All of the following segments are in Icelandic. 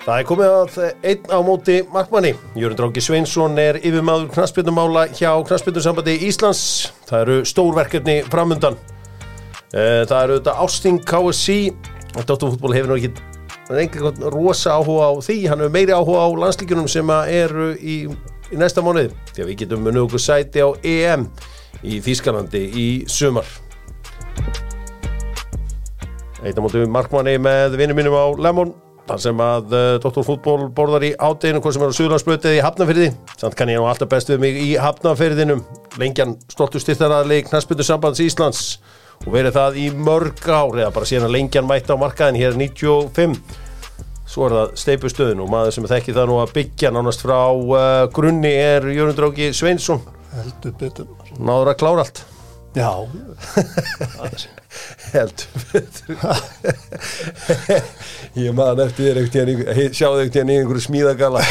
Það er komið að einn á móti markmanni. Jörgur Dróki Sveinsson er yfirmaður knastbyttumála hjá knastbyttursambandi Íslands. Það eru stórverkefni framundan. Eh, Það eru þetta Ásting KSC. Dóttumfútból hefur nú ekki rosa áhuga á því. Hann hefur meiri áhuga á landslíkunum sem eru í, í næsta mánuði. Því að við getum munið okkur sæti á EM í Þýskalandi í sumar. Einn á móti markmanni með vinnum mínum á Lemon þar sem að uh, Dr. borðar í ádeginu hvað sem er á Suðlandsbrötið í Hafnafyrði samt kann ég nú alltaf best við mig í Hafnafyrðinum lengjan stoltu styrtaraðli Knarsbyttu sambands Íslands og verið það í mörg ár eða bara síðan lengjan mætti á markaðin hér 95 svo er það steipustöðin og maður sem þekki það nú að byggja nánast frá uh, grunni er Jörgur Dróki Sveinsson. Heldur betur. Náður að klára allt. Já heldur ég maður eftir þér sjáðu einhvern tíðan í einhverju smíðagala.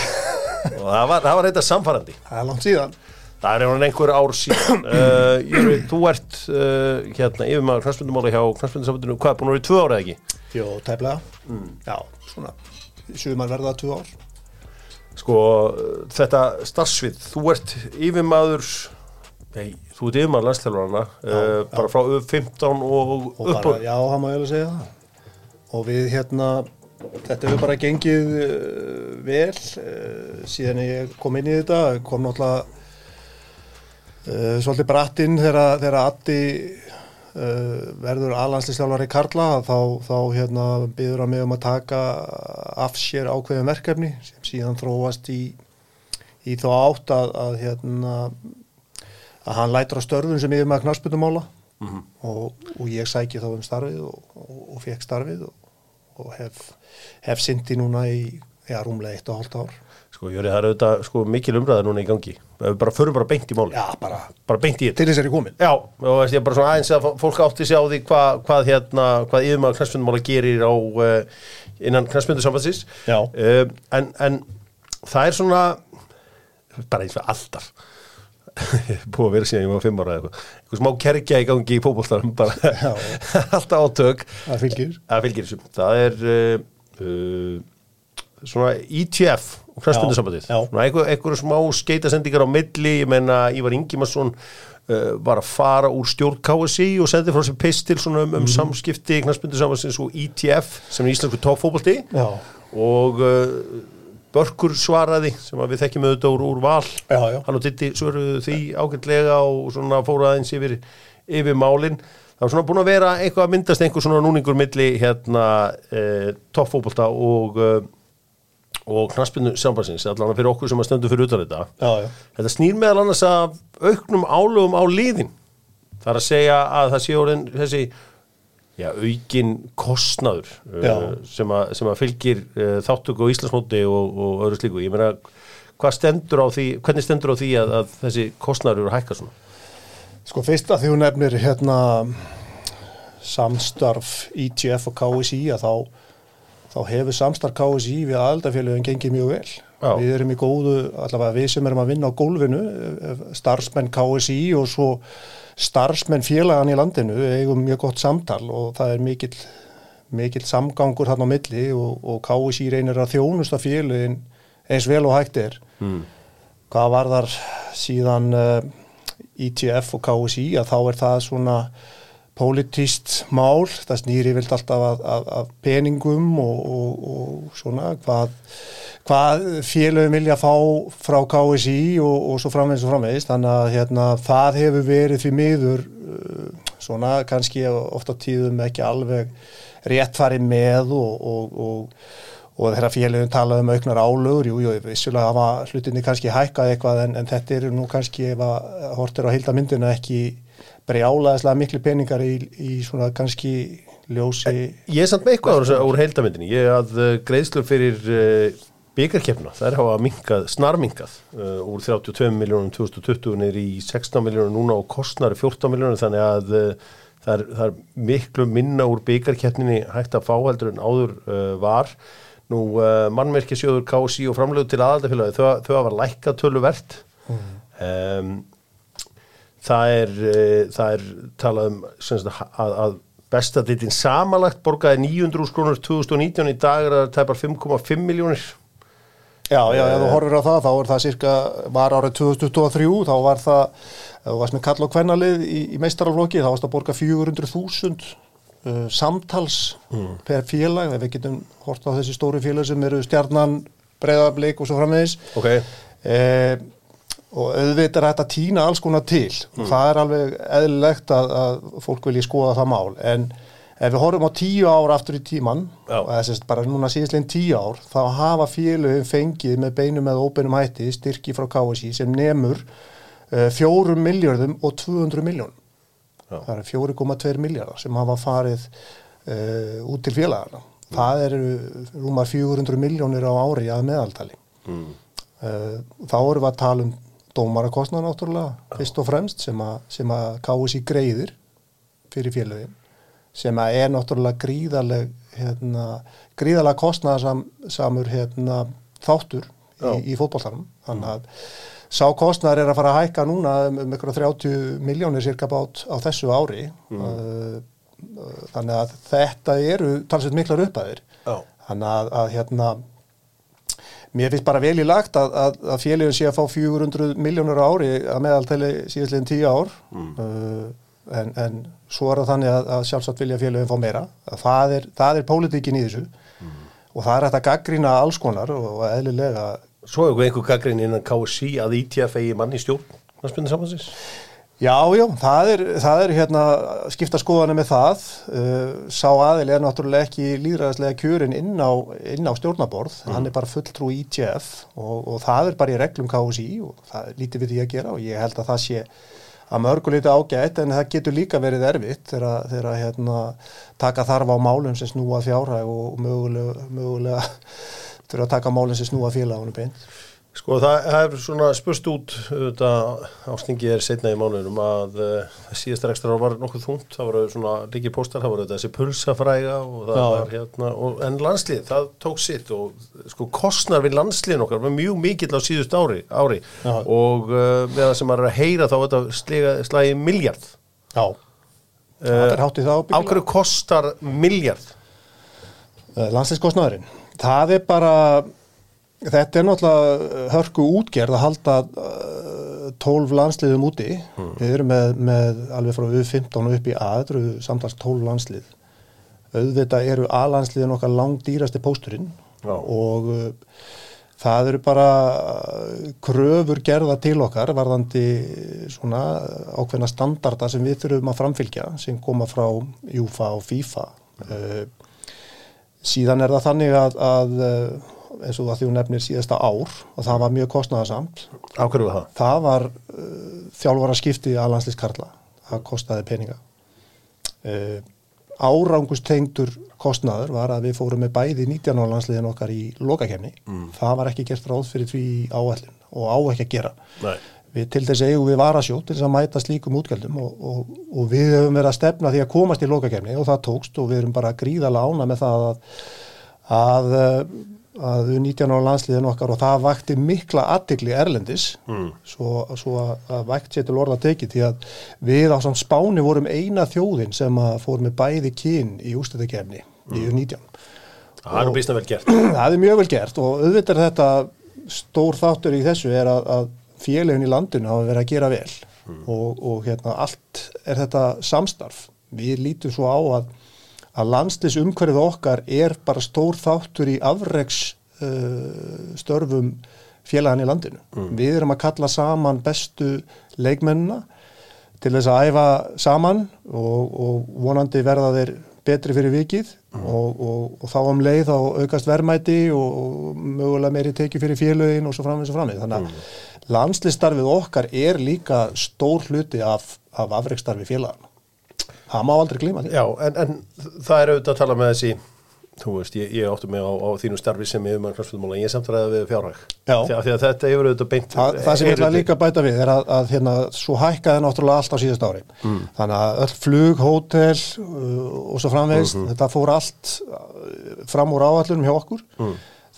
Og það var, það var þetta samfærandi það er langt síðan. Það er einhvern einhver ár síðan. Uh, Jöru, þú ert uh, hérna yfirmaður knastbundumáli hjá knastbundusambundinu hvað, búin að vera í tvö ára eða ekki? jó, tæplega. Já, svona. Sumar verða tvö ár. Sko, þetta starfsvið þú ert yfirmaður nei, þú ert yfirmaður landstælurana uh, já. bara frá upp 15 og, og upp bara, já, það má ég alveg segja það. Og við hérna þetta hefur bara gengið uh, vel uh, síðan ég kom inn í þetta. Kom náttúrulega svolítið brattinn þegar þegar Addi verður aðlandslisjálfari Karla. Þá, þá hérna byður hann mig um að taka af sér ákveðum verkefni sem síðan þróast í í þá átt að, að hérna að hann lætur á störfun sem yfir með knarsputumála og, og ég sæki þá um starfið og, og, og fekk starfið og, og hef, hef syndi núna í já, rúmlega eitt og hálft ár. Sko, Jöri, það er auðvitað sko, mikil umræða núna í gangi. Við bara förum bara beint í máli já, bara bara beint í þetta. til þess er ég komin Já, og veist ég bara svona aðeins að fólk átti sig á því hvað, hvað hérna, hvað yfirmaður knæspindumála gerir á uh, innan knæspindusambandsins Já. uh, en, en það er svona bara eins og alltaf búið að vera síðan ég var fimm ára eitthvað. Eitthvað smá kerkja í gangi í fótbolltarum bara alltaf átök. Það fylgir. Það fylgir þessu. Það er uh, svona ITF Já, já. svona einhver, einhver smá skeitasendingar á milli. Ég menna Ívar Ingimarsson uh, var að fara úr stjórn KSI og sendi frá sér pistil svona um, um Mhm. samskipti knæspindusambandsins og ITF sem er íslensku toppfótbolti. Já, og uh, Börkur svaraði sem við þekkjum auðvitað úr, úr val. Já, já, hann og Ditti svöruðu því ágætlega og svona fóru aðeins yfir, yfir málin. Það var svona búin að vera eitthvað að myndast einhver svona núningur milli hérna eh, toppfótbolta og eh, og knaspinu sambansins allan fyrir okkur sem að stöndu fyrir utan þetta. Já, já. þetta snýr meðal annars að auknum álugum á líðin það er að segja að það sé orðin þessi já, aukin kostnaður uh, sem, að, sem að fylgir uh, þáttöku á Íslandsmóti og, og öðru slíku ég meina, hvað stendur á því hvernig stendur á því að, að þessi kostnaður eru að hækka svona sko fyrst að því hún nefnir hérna samstarf ITF og KSI að þá þá hefur samstarf KSI við aðaldafélagin gengið mjög vel. Já. Við erum í góðu, allavega við sem erum að vinna á gólfinu, eh, starfsmenn KSI og svo starfsmenn félagan í landinu eigum mjög gott samtal og það er mikill, mikill samgangur þarna á milli og, og KSI reynir að þjónusta félagin eins vel og hægt er. mm. Hvað var þar síðan uh, ITF og KSI að þá er það svona pólitíst mál, það snýri vilt alltaf að, að, að peningum og, og, og svona hvað, hvað félögum vilja fá frá KSI og, og svo framvegis og framvegis, þannig að hérna, það hefur verið því miður uh, svona kannski ofta tíðum ekki alveg rétt farið með og, þegar félagin talaði um auknar álögur, jú, jú, vissulega hafa hlutinni kannski hækkað eitthvað en, en þetta eru nú kannski ef að hortir á hildamyndina ekki brjálaðislega miklu peningar í, í svona kannski ljósi ég er samt með eitthvað úr, úr heildamindinni ég að uh, greiðslur fyrir uh, byggarkeppna, þær hafa minkað, snarminkað uh, úr 32 miljónum 2020 niður í 16 miljónum núna og kostnari 14 miljónum þannig að það, er, það er miklu minna úr byggarkeppninni hægt að fá heldur en áður uh, var. Nú mannmerkisjóður KSI og framlögu til aðaldafélagi þau, þau hafa lækkað töluvert. Um, það er uh, það er talað um sagt, að, að Besta dittin samanlagt borgaði 900 krónur 2019 í dag er það tæpar 5,5 miljónir. Já, já, ef þú horfir á það, þá er það cirka, var árið 2023, þá var það, ef þú varst með kall og kvennalið í, í meistaraflokki, þá varst að borga 400.000 uh, samtals per félag, við getum hort á þessi stóri félag sem eru stjarnan, breyðarblik og svo framvegis. Ok, Eh, og auðvitað er þetta að týna alls konar til. Og það er alveg eðlilegt að, að fólk vilji skoða það mál. En ef við horfum á tíu ár aftur í tíman Já. og þess að bara núna síðastlegin tíu ár þá hafa félögum fengið með beinum eða óbeinum hætti styrki frá KSI sem nemur uh, 4 miljardum og 200 miljón það eru 4,2 miljardar sem hafa farið uh, út til félagana það eru rúmar 400 miljónir á ári að meðaltali. Mm. Uh, þá erum við að tala um dómarakostnað náttúrulega fyrst og fremst sem að, að KSI greiðir fyrir félögin sem að er náttúrulega gríðaleg hérna, gríðalega kostnaðarsamur hérna, þáttur í, í fótballtanum þannig að sá kostnaðar er að fara að hækka núna um, um ykkur 30 miljónir cirka bát á þessu ári. Uh, þannig að þetta eru talsveit miklar upphæðir. Já. þannig að, að hérna Mér finnst bara vel í lagt að, að, að félagin sé að fá 400 miljónur ári að meðaltali síðastlegin 10 ár uh, en, en svo er það þannig að, að sjálfsagt vilja félagin fá meira. Að Það er, það er pólitíkin í þessu og það er hægt að gaggrýna alls konar og, eðlilega Svo hefur einhver gaggrin innan KSI að ITF eigi mann í stjórn. Hvað spennir samansins? Já, já, það er, það er hérna skipta skoðanir með það. Uh, sá aðil er náttúrulega ekki líðræðislega kjörin inn á, inn á stjórnaborð, hann er bara fulltrú í ITF og, og það er bara í reglum KSI og það er lítið við því að gera og ég held að það sé að mörgulítið ágætt en það getur líka verið erfitt þegar, þegar hérna, taka þarf á málum sem snúa fjárhæg og mögulega, mögulega þurfa að taka málum sem snúa félagunum beint. Sko það hefur svona spurst út auðvitað ástingi er setna í mánuðum að uh, síðasta ekstra ár var nokkuð þungt, það voru svona líki póstar, það voru þetta þessi pulsafræga og það Já. var hérna, og, en landslið, það tók sitt og sko kostnar við landsliðin okkar var mjög mikill á síðust ári, ári og uh, með það sem maður er að heyra þá þetta slega, slagi miljard. Já, það er hátt í það Á hverju kostar miljard? Landslýskostnaðurinn. Það er bara, þetta er náttúrulega hörku útgerð að halda uh, 12 landsliðum úti. Við erum með, með alveg frá U15 og upp í A, þetta eru samtals 12 landslið. Auðvitað eru A-landsliðin okkar langdýrasti pósturinn Já. og uh, það eru bara uh, kröfur gerða til okkar varðandi svona ákveðna standarda sem við þurfum að framfylgja sem koma frá JúFA og FIFA. Uh, síðan er það þannig að, að eins og það því hún nefnir síðasta ár og það var mjög kostnaðarsamt. Á hverju var það? Það var uh, þjálfara skipti að landsliskarla. Það kostaði peninga. Uh, árangustengdur kostnaður var að við fórum með bæði 19 ára landsliðin okkar í lokakefni. Það var ekki gert ráð fyrir því áallin og á ekki að gera. Nei. Við til þess eigum við varasjótt til þess að mæta slíkum útgjöldum og, og, og við höfum verið að stefna því að komast í lokakefni og það tókst og við erum bara gríðalega ána með það að, að, að 19 ára landsliðin okkar og það vakti mikla aðtikli erlendis Mm. svo, svo að, að vægt sér til orða tekið því að við á samt spáni vorum eina þjóðin sem að fór með bæði kyn í ústættakefni í U19 Það er nú býstna vel gert. það er mjög vel gert og auðvitað þetta stór þáttur í þessu er að, að félagin í landinu hafa verið að gera vel og, og hérna allt er þetta samstarf. Við lítum svo á að, að landslis umhverfið okkar er bara stór þáttur í afreks uh, störfum félagan í landinu. Við erum að kalla saman bestu leikmennina til þess að æfa saman og, og vonandi verða þeir betri fyrir vikið og, og, og þá um leið þá aukast verðmæti og, mögulega meiri tekið fyrir félögin og svo framvegis og framvegis. Þannig að landslistarfið okkar er líka stór hluti af, af afreikstarfi félagana. Það má aldrei glíma því. Já, en, en það er auðvitað að tala með þessi þú veist, ég, ég áttu mig á, á þínu starfi sem ég um að knarfsfjöldmála, ég samt ræðið við fjárhæg Já. því að, þetta hefur auðvitað beint Það, það sem ég ætla líka að bæta við er að, að hérna, svo hækkaði náttúrulega allt á síðast ári. Þannig að öll flug, hótel uh, og svo framvegist, þetta fór allt uh, fram úr áallunum hjá okkur.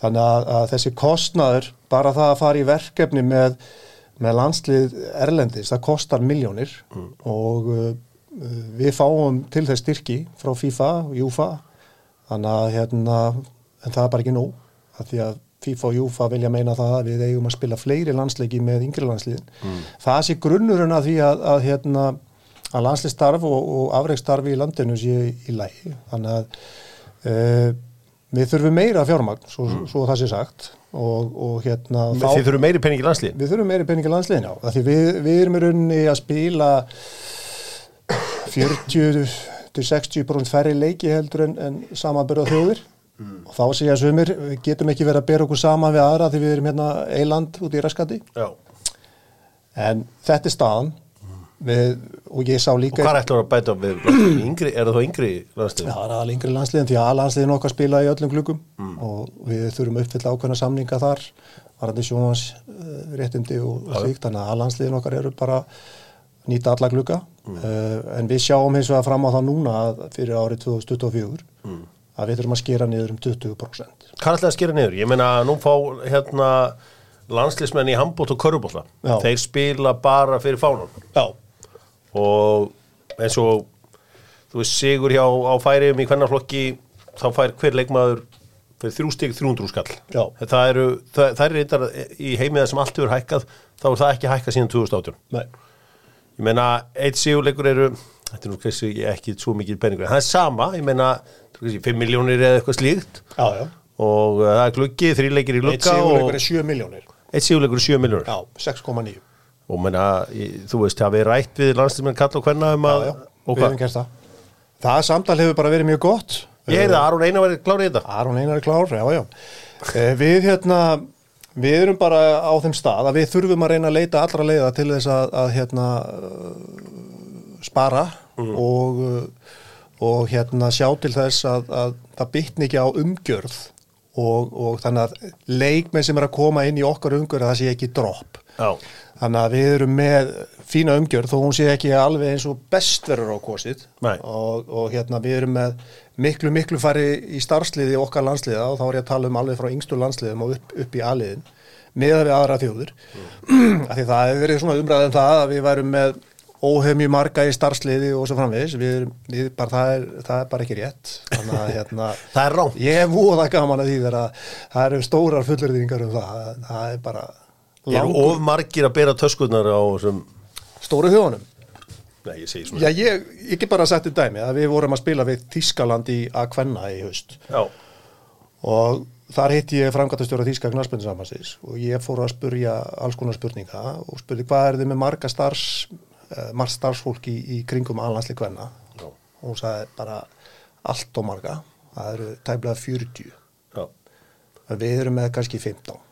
Þannig að, að þessi kostnaður, bara það að fara í verkefni með, með landslið Erlendis, það kostar miljónir og uh, við fáum til þess styrki frá FIFA og Júfa þannig að hérna, en það er bara ekki nóg að því að FIFA og Júfa vilja meina það að við eigum að spila fleiri landsleiki með yngri landsliðin. Mm. Það sé grunnurinn að því að, að, hérna, að landsliðstarf og, og afreikstarfi í landinu sé í lægi. Þannig að uh, við þurfum meira fjármagn, svo, mm. svo það sé sagt. Og, og hérna... Þið þurfum meiri peningi landsliðin? Við þurfum meiri peningi landsliðin, já. Því við, við erum í rauninni að spila 40-60% færri leiki heldur en, en samanbyrða þjóðir mm. og þá segja sumir, við getum ekki verið að bera okkur sama við aðra því við erum hérna eiland út í raskati Já. en þetta er staðan við, og ég sá líka Og hvað ætlar að bæta við? Yngri, er það þá yngri landsliðin? Já, það er alveg yngri landsliðin því að landsliðin okkar spila í öllum klukkum mm. og við þurfum uppfylla ákveðna samninga þar varandi sjónans uh, réttindi og, og slíkt, þannig að landsliðin okkar eru bara nýta alla klukka mm. uh, en við sjáum hins vegar fram á það núna fyrir árið 2024 mm að við þurfum að skera niður um 20%. Hvað alltaf að skera niður? Ég meina nú fá hérna landslismenn í handbót og körubóta. Þeir spila bara fyrir fánum. Já. Og eins og þú veist sigur hjá á færiðum í hvernarflokki þá fær hver leikmaður fyrir þrjú stík 300 skall. Já. Það eru, það, það eru í heimiða sem allt hefur hækkað, þá er það ekki hækkað síðan 2018. Nei. Ég meina, eitt sigurleikur eru, þetta er nú kannski ekki svo mikið peningur, það er sama, ég meina 5 miljónir eða eitthvað slíkt. Já, já. og uh, það er gluggi, þrýleikir í glugga Eitt sigurleikur er 7 miljónir Eitt sigurleikur er 7 miljónir Já, 6,9 Og menna, þú veist, það við rætt við landslismenn kall og hvenna um að Já, gert það. Samtal hefur bara verið mjög gott. Ég er það, Aron Einar verið klár í þetta. Aron Einar er klár, já, já. Eh, Við hérna Við erum bara á þeim stað að við þurfum að reyna að leita allra leiða til þess að, að hérna, spara mm. og og hérna sjá til þess að, að það bytni ekki á umgjörð og, og þannig að leikmenn sem er að koma inn í okkar umgjörð það sé ekki dropp Já. þannig að við erum með fína umgjörð þó hún sé ekki alveg eins og best verður á kosið og, og hérna við erum með miklu miklu fari í starfsliði okkar landsliða og þá er ég að tala um alveg frá yngstur landsliðum og upp, upp í aðliðin með við aðra þjóður mm. af því það hefur verið svona umræðið um það að við værum með óhefmi marga í starfsliði og svo framvegis við, við bara, það, er, það er bara ekki rétt þannig að hérna það er rám ég hef múið það gaman að því að það eru stórar fullurðingar um það það er bara. Eru of margir að bera töskunar á sem... stóru þjóðunum Nei, ég segi svona. Já, ég, ég ekki bara að setja dæmi að við vorum að spila við Þískaland í Akvenna í haust. Já. og þar hitt ég framgættastjóra Þíska knarspöndinsamansins og ég fór að spurja alls konar spurninga og spurði hvað er þið með marga starfs uh, margt starfsfólk í, í kringum alhansli hvenna og hún sagði bara allt og marga, það eru tæmlega 40 Já. við erum með kannski 15 Já.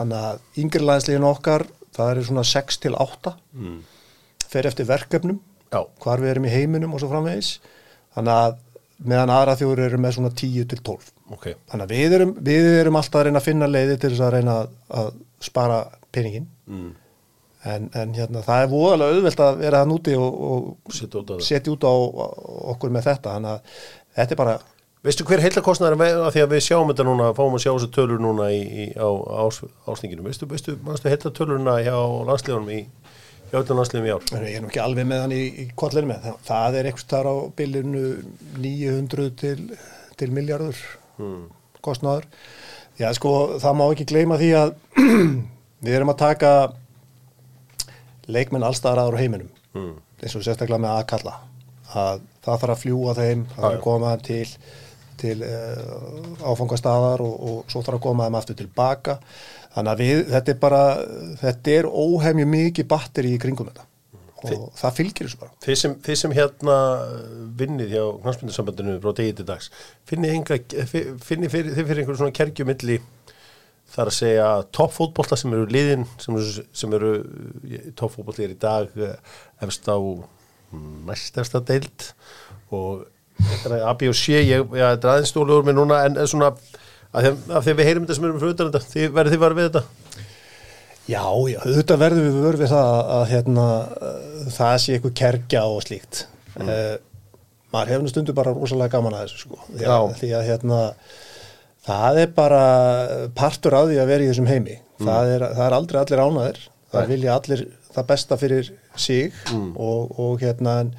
Þannig að yngri landslegin okkar það eru svona 6 til 8 mm. fer eftir verkefnum Já. hvar við erum í heiminum og svo framvegis. Þannig að meðan aðra þjóður eru með svona 10 til 12 okay. þannig að við erum, við erum alltaf að reyna að finna leiði til þess að reyna að spara peningin mm. En, en hérna, það er voðalega auðvelt að vera það núti og, og setja út á okkur með þetta. Þannig að þetta er bara Veistu hver heilakostnæður er að því að við sjáum þetta núna fáum að sjá þessu tölur núna í, í, á ás, ásninginu, veistu, veistu, veistu heilatölurna hjá landsliðunum í hjá öllum landsliðum í ár? Ég er nú ekki alveg með hann í, í kvallinu með, það er eitthvað þar á bylinu 900 til, til miljardur hmm. kostnæður Já sko, það má ekki gleyma því að við erum að taka leikmenn allstaðar á heiminum mm. eins og sérstaklega með aðkalla að það þarf að fljúa þeim það þarf að koma þeim til, til uh, áfangastadar og, og svo þarf að koma þeim aftur tilbaka. Þannig að við, þetta er bara þetta er óhefmju mikið batteri í kringum þetta. Og Þi, það fylgir þessu bara. Þið sem, þið sem hérna vinnið hjá knastmyndasambandinu frá degi til dags finnið þið fyrir, fyrir einhverjum svona kergjumilli Það er að segja toppfótbolla sem eru liðin sem eru, sem eru toppfótbolli er í dag eh, efst á næstefsta deilt og þetta er AB og C ég, ég er aðeins stóluður með núna en svona af því við heyrum þetta sem erum utan þetta, verður þið varfið við þetta? Já, já, auðvitað verður við verfið það að hérna, það sé eitthvað kerkja og slíkt. Mm. uh, maður nú stundu bara rosalega gaman að þessu sko. Því að, því að hérna það er bara partur af því að vera í þessum heimi. Mm. það, er, það er aldrei allir ánaðir það vilja allir það besta fyrir sig og, og hérna en,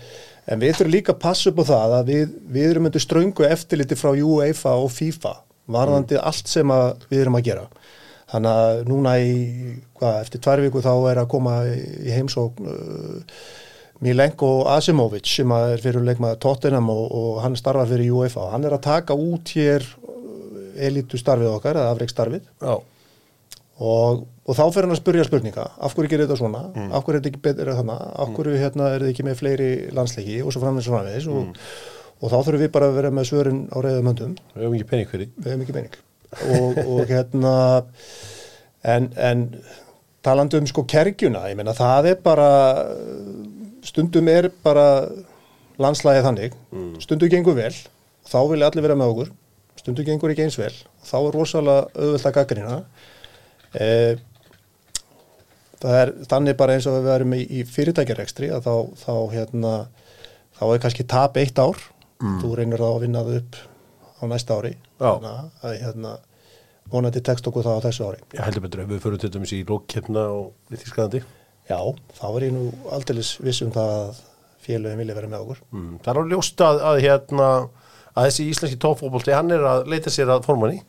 en við þurfum líka að passa upp á það að við, við erum undir ströngu eftirliti frá UEFA og FIFA varðandi allt sem við erum að gera. Þannig að núna í, hvað, eftir tvær viku þá er að koma í heimsókn uh, Milenko Asimovic sem er fyrir leikmaður Tottenham og, og hann starfar fyrir UEFA hann er að taka út hér elitu starfið okkar, eða afreik starfið Já, og, og þá fyrir hann að spurja spurninga. Af hverju gerir þetta svona, af hverju er þetta ekki betur af hverju hérna, er þetta ekki með fleiri landsleiki og svo framvegis og framvegis? Og, og þá þurfum við bara að vera með svörin á reyðum höndum, við hefum ekki pening fyrir við hefum ekki mening og, og hérna en, en talandi um sko kergjuna, ég meina það er bara stundum er bara landslægið þannig, stundum gengur vel þá vilja allir vera með okkur. Stundum gengur ekki eins vel þá er rosalega auðvöld að gaggrina það er þannig bara eins og við erum í, í fyrirtækjarekstri að þá, þá hérna þá er kannski tap eitt ár þú reynir þá að vinna það upp á næsta ári. Þannig að hérna vonandi tekst okkur það á þessu ári Ég heldur betur ef við fyrir til dæmis í lókkeppna og við þýrskaðandi. já, þá er ég nú aldeilis viss um það að félögin vilja vera með okkur Mm. Það er á ljóst að, að, hérna, að þessi íslenski tóffóbolti, hann er að leita sér að formanni.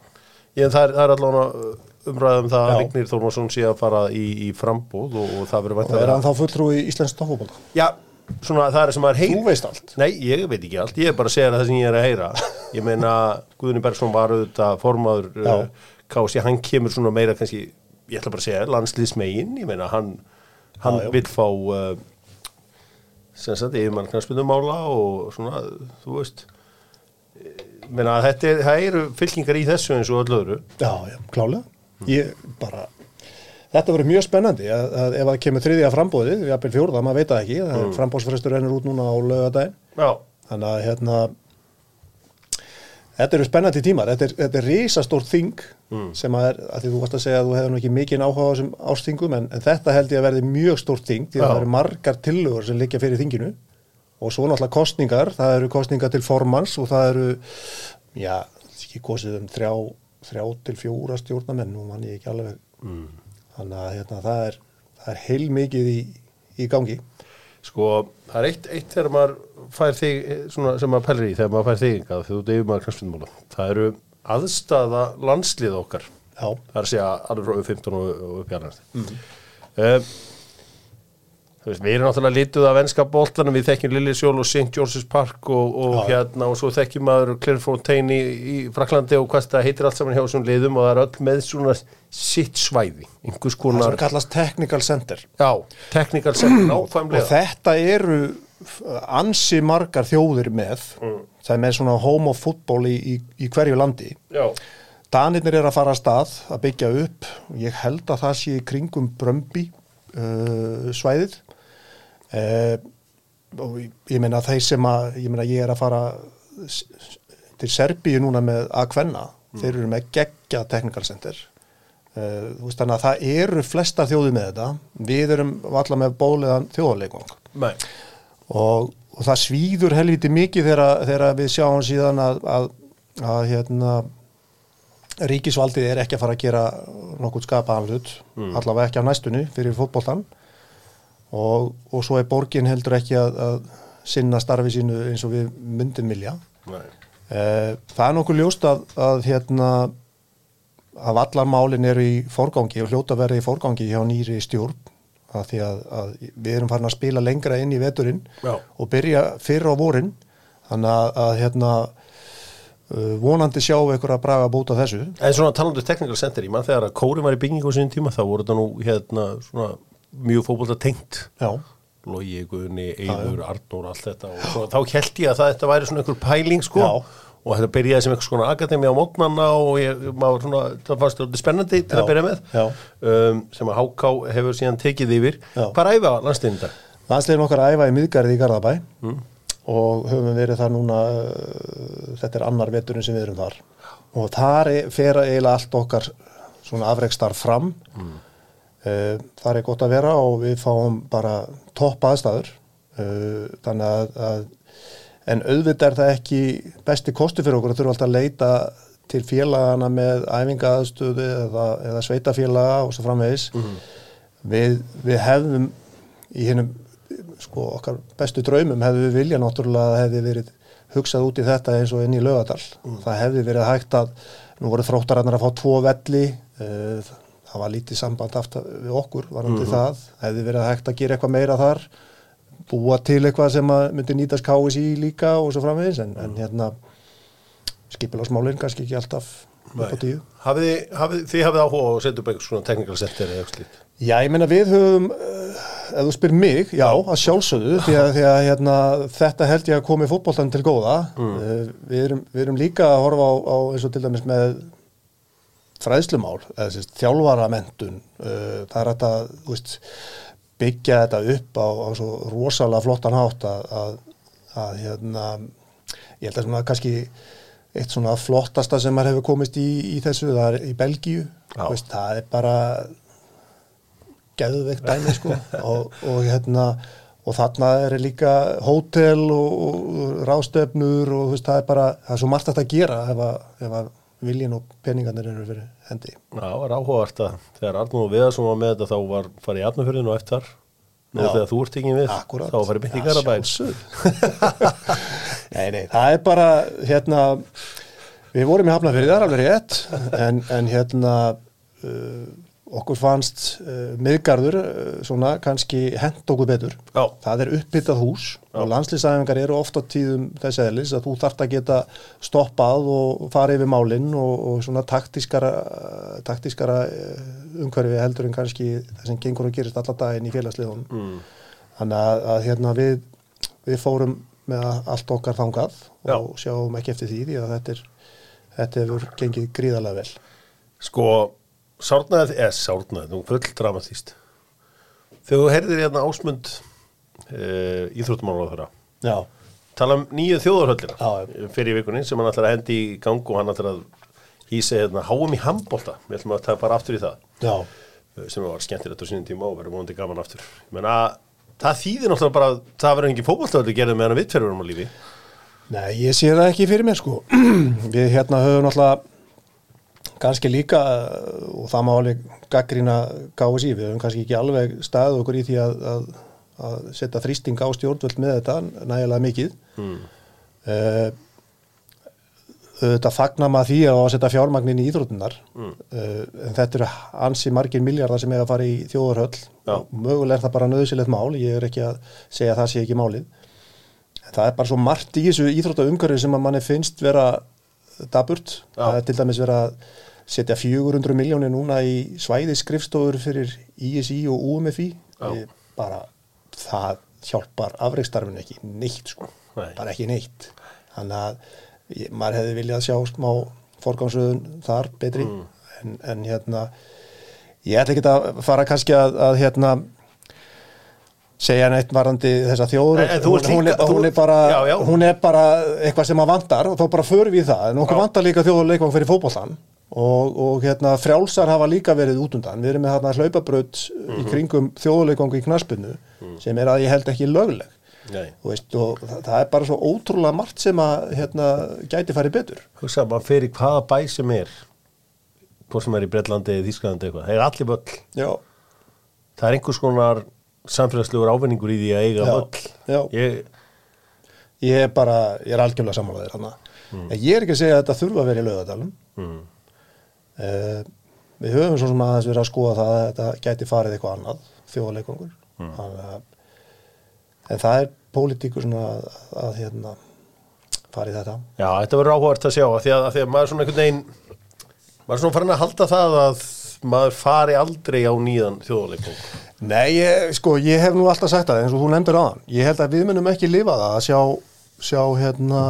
Ég, það er, er allavega umræðum það að. Vignir Þórmarsson sé að fara í, í frambúð og, og það verður og vænt er hann þá fulltrúi í Íslands toppfókbólta Já, svona það er sem maður heyr þú veist allt Nei, ég veit ekki allt, ég er bara að segja það sem ég er að heyra Ég meina, Guðni Bergson var auðvitað formaður Já. uh, Kási, hann kemur svona meira kannski, ég ætla bara að segja landslýsmegin, ég meina, hann hann Já, já. vill fá uh, sem sagt, yfirmann knarspindumála og svona, þú veist ég meina, þetta er, það eru fylkingar í þessu eins og öll öðru. Já, já, klálega. Ég bara, þetta verður mjög spennandi að, að ef það kemur þriðja frambóðið, við jafnvel fjórða, maður veit það ekki, það er frambóðsfrestur rennur út núna á lögadaginn. Já, Þannig að hérna, þetta eru spennandi tímar, þetta er, þetta er risastór þing sem að er, að þú varst að segja að þú hefur nú ekki mikið áhuga á þessum ástingum, en, en þetta held ég að verði mjög stór þing, því að það eru margar tillögur sem liggja fyrir þinginu og svo náttúrulega kostningar, það eru kostningar til formans og það eru, já, ekki kosið um þrjá, þrjá til fjóra stjórnamenn, nú mann ég ekki alveg, mm. þannig að hérna, það er, er heilmikið í, í gangi. Sko, það er eitt, eitt þegar maður fær þig, eh, svona, sem maður pælir í þegar maður fær þig þegar þú deyfum maður knarspindumála. Það eru aðstafa landslið okkar. Já, Það er að segja alveg frá 15 og, upp í. Mhm. Mm. þú veist, við erum náttúrulega lituð af ennska boltanum, við þekkjum Lilli Sjól og St. George's Park og, og Já. hérna og svo þekkjum maður Clairefontaine í, í Fraklandi og hvað það heitir allt saman hjá þessum liðum og það er öll með svona sitt svæði, einhvers það konar, sem kallast technical center. já, technical center, og nákvæmlega. þetta eru ansi margar þjóðir með það er með svona home of football í, í, í hverju landi Já, Danirnir er að fara að stað að byggja upp ég held að það sé í kringum Brömbi uh, svæðið uh, og ég- meina þeir sem að ég meina ég er að fara til Serbíu núna með að kvenna þeir eru með geggja technical center. Uh, þú veist þannig að það eru flesta þjóði með þetta. Við erum allar með bóliðan þjóðarleikvang. Nei, og, og það svíður helviti mikið þegar, þegar við sjáum síðan að, að, að hérna, ríkisvaldið er ekki að fara að gera nokkuð skapaðan hlut, allavega ekki á næstunni fyrir fótboltan og, og svo er borgin heldur ekki að, að sinna starfi sínu eins og við myndum vilja. Eh, Það er nokkuð ljóst að, að hérna að allar málin eru í forgangi og hljóta að vera í forgangi hjá nýri stjórn að því að, að við erum farin að spila lengra inn í veturinn Já. og byrja fyrr á vorin þannig að, að hérna uh, vonandi sjáum við ykkur að braga búta þessu En svona talandu technical center, ég mann þegar að Kóri var í byggingu á sinni tíma, þá voru þetta nú hérna svona mjög fótbolta tengt Já, Logi, Guðni, Eður, Arnór, allt þetta og svo, þá held ég að það, þetta væri svona einhver pæling sko Já. og þetta byrjaði sem einhvers konar akademi á mótnanna og ég, maður svona, það fannst þetta spennandi til Já. að byrja með um, sem að HK hefur síðan tekið yfir Já. hvað æfa landsliðin þetta? landslegin okkar æfa í miðgarði í Garðabæ og höfum verið þar núna uh, þetta er annar veturinn sem við erum þar og þar er- fer eiginlega allt okkar svona afreikstar fram mm. Þar er gott að vera og við fáum bara topp aðstæður. Uh, þannig að, að en auðvitað er það ekki besti kosti fyrir okkur að þurfa alltaf að leita til félagana með æfingaðstöðu eða, eða sveitafélaga og svo framvegis. Við, við hefðum í hennum sko okkar bestu draumum hefði við vilja náttúrulega að það hefði verið hugsað út í þetta eins og inn í lögadal það hefði verið hægt að nú voru þróttarannar að fá tvo velli uh, það var lítið samband aftur við okkur varandi það. Hefði verið hægt að gera eitthvað meira þar búa til eitthvað sem að myndi nýtast KSI líka og svo framvegis en, en hérna skipilásmálinn kannski ekki alltaf upp á tíu. Hafið hafið, þið hafið áhuga setja upp eitthvað svona technical center eða eitthvað slíkt? Já, ég meina við höfum, uh, ef þú spyr mig, já, að sjálfsögðu, því að, því að hérna, þetta held ég að komi fótboltan til góða. Uh, við, erum, við erum líka að horfa á, á eins og til dæmis með fræðslumál, þjálfaramentun. Uh, það er að þú veist, byggja þetta upp á, á svo rosalega flottan hátt að, að, að hérna, ég held að svona kannski eitt svona flottasta sem maður hefur komist í, í þessu, það er í Belgíu. Veist, það er bara geðveikt dæmi sko og, og hérna og þarna er líka hótel og, og rástefnur og veist, það er bara, það er svo margt að gera ef að, ef að viljin og peningarnir eru fyrir hendi. Já, það var áhugavert að þegar og Viðarsson var með þetta þá var farið í Arnurfjörðinu og eftir Já. þegar þú ert ekki við Akkurat. þá farið bytt í Garabæn nei, nei, það er bara hérna, við vorum í Hafnafyrði, það er alveg rétt en, en hérna uh, okkur fannst uh, miðgarður uh, svona kannski hent okkur betur Já. það er uppbyttað hús og landslýsæfingar eru ofta tíðum þess eðlis að þú þarft að geta stoppað og fara yfir málinn og, og svona taktískara taktískara uh, umhverfi heldur en kannski það sem gengur og gerist alla daginn í félagsliðunum mm. þannig að, að hérna við við fórum með allt okkar þangað Já. og sjáum ekki eftir því því að þetta er þetta hefur gengið gríðarlega vel Sko, sárnaði, eða sárnaði, nú full dramatíst þegar þú heyrðir hérna ásmund uh, íþróttumála þeirra Já, tala um nýju þjóðarhöllina Já. fyrir vikunni sem hann ætlar að hendi í gang og hann ætlar að hýsa hérna háum í handbolta, við ætlum að taka bara aftur í það. Já, eh, sem var skemmtilegt á sínum tíma og verður vonandi gaman aftur. Menna, það þýðir náttúrulega bara að það verður engin fótboltaöldu gerðið meðan við tverjum á lífi. Nei, ég sé það ekki fyrir mér sko. Við hérna höfum náttúrulega kannski líka og það má alveg gaggrína KSI, við höfum kannski ekki alveg staðið okkur í því að, að, að setja þrýsting á stjórnvöld með þetta nægilega mikið mm. uh, þetta fagnar maður því að setja fjármagnin í íþrótunar Mm. uh, en þetta eru ansi margir miljardar sem eiga að fara í þjóðarhöll Já. og mögulega er það bara nöðsilegt mál ég er ekki að segja að það sé ekki málið en það er bara svo margt í þessu íþróttaumhverfi sem að manni finnst vera daburt, Já. það er til dæmis vera að setja 400 miljónir núna í svæði skrifstofur fyrir ISI og UMFI Já. Bara, það hjálpar afreikstarfinu ekki neitt sko, Nei. bara ekki neitt þannig að ég, maður hefði viljað sjá smá forgámsröðun þar betri Mm. en, en hérna ég ætla ekki að fara kannski að, að hérna segja neitt varandi þessa þjóður En- en hún, líka- er, hún, er bara, Já, já. hún er bara eitthvað sem að vantar og þá bara förum við það en okkur Já. vantar líka þjóðuleikvang fyrir fótbollan og, og hérna frjálsar hafa líka verið út undan. Við erum með hérna hlaupabraut Mhm. í kringum þjóðuleikvang í knaspinu sem er að ég held ekki lögleg. Veist, og það, það er bara svo ótrúlega margt sem að hérna, gæti farið betur. Hugsa, maður fer í hvaða bæ sem er hvort sem er í Breitlandi eða Þísklandi eitthvað, það er allir völl. Já, það er einhvers konar samfélagslegur ávinningur í því að eiga Já, völl. já. ég, ég er bara ég er algjörlega sammálaðir hana mm. ég er ekki að segja að þetta þurfa að vera í lögadalum mm, uh, við höfum svo sem aðeins verið að skoða það að þetta gæti farið eitthvað annað þjóðleikongur mm. en það er pólitíkur svona að, að hérna farið þetta já, þetta verður áhugavert að sjá að því að, því að maður er svona einhvern veginn maður svona farin að halda það að maður fari aldrei á nýðan þjóðuleikung Nei, ég, sko, ég hef nú alltaf sagt það eins og þú nefndir aðan. Ég held að við munum ekki lifa það að sjá, sjá hérna,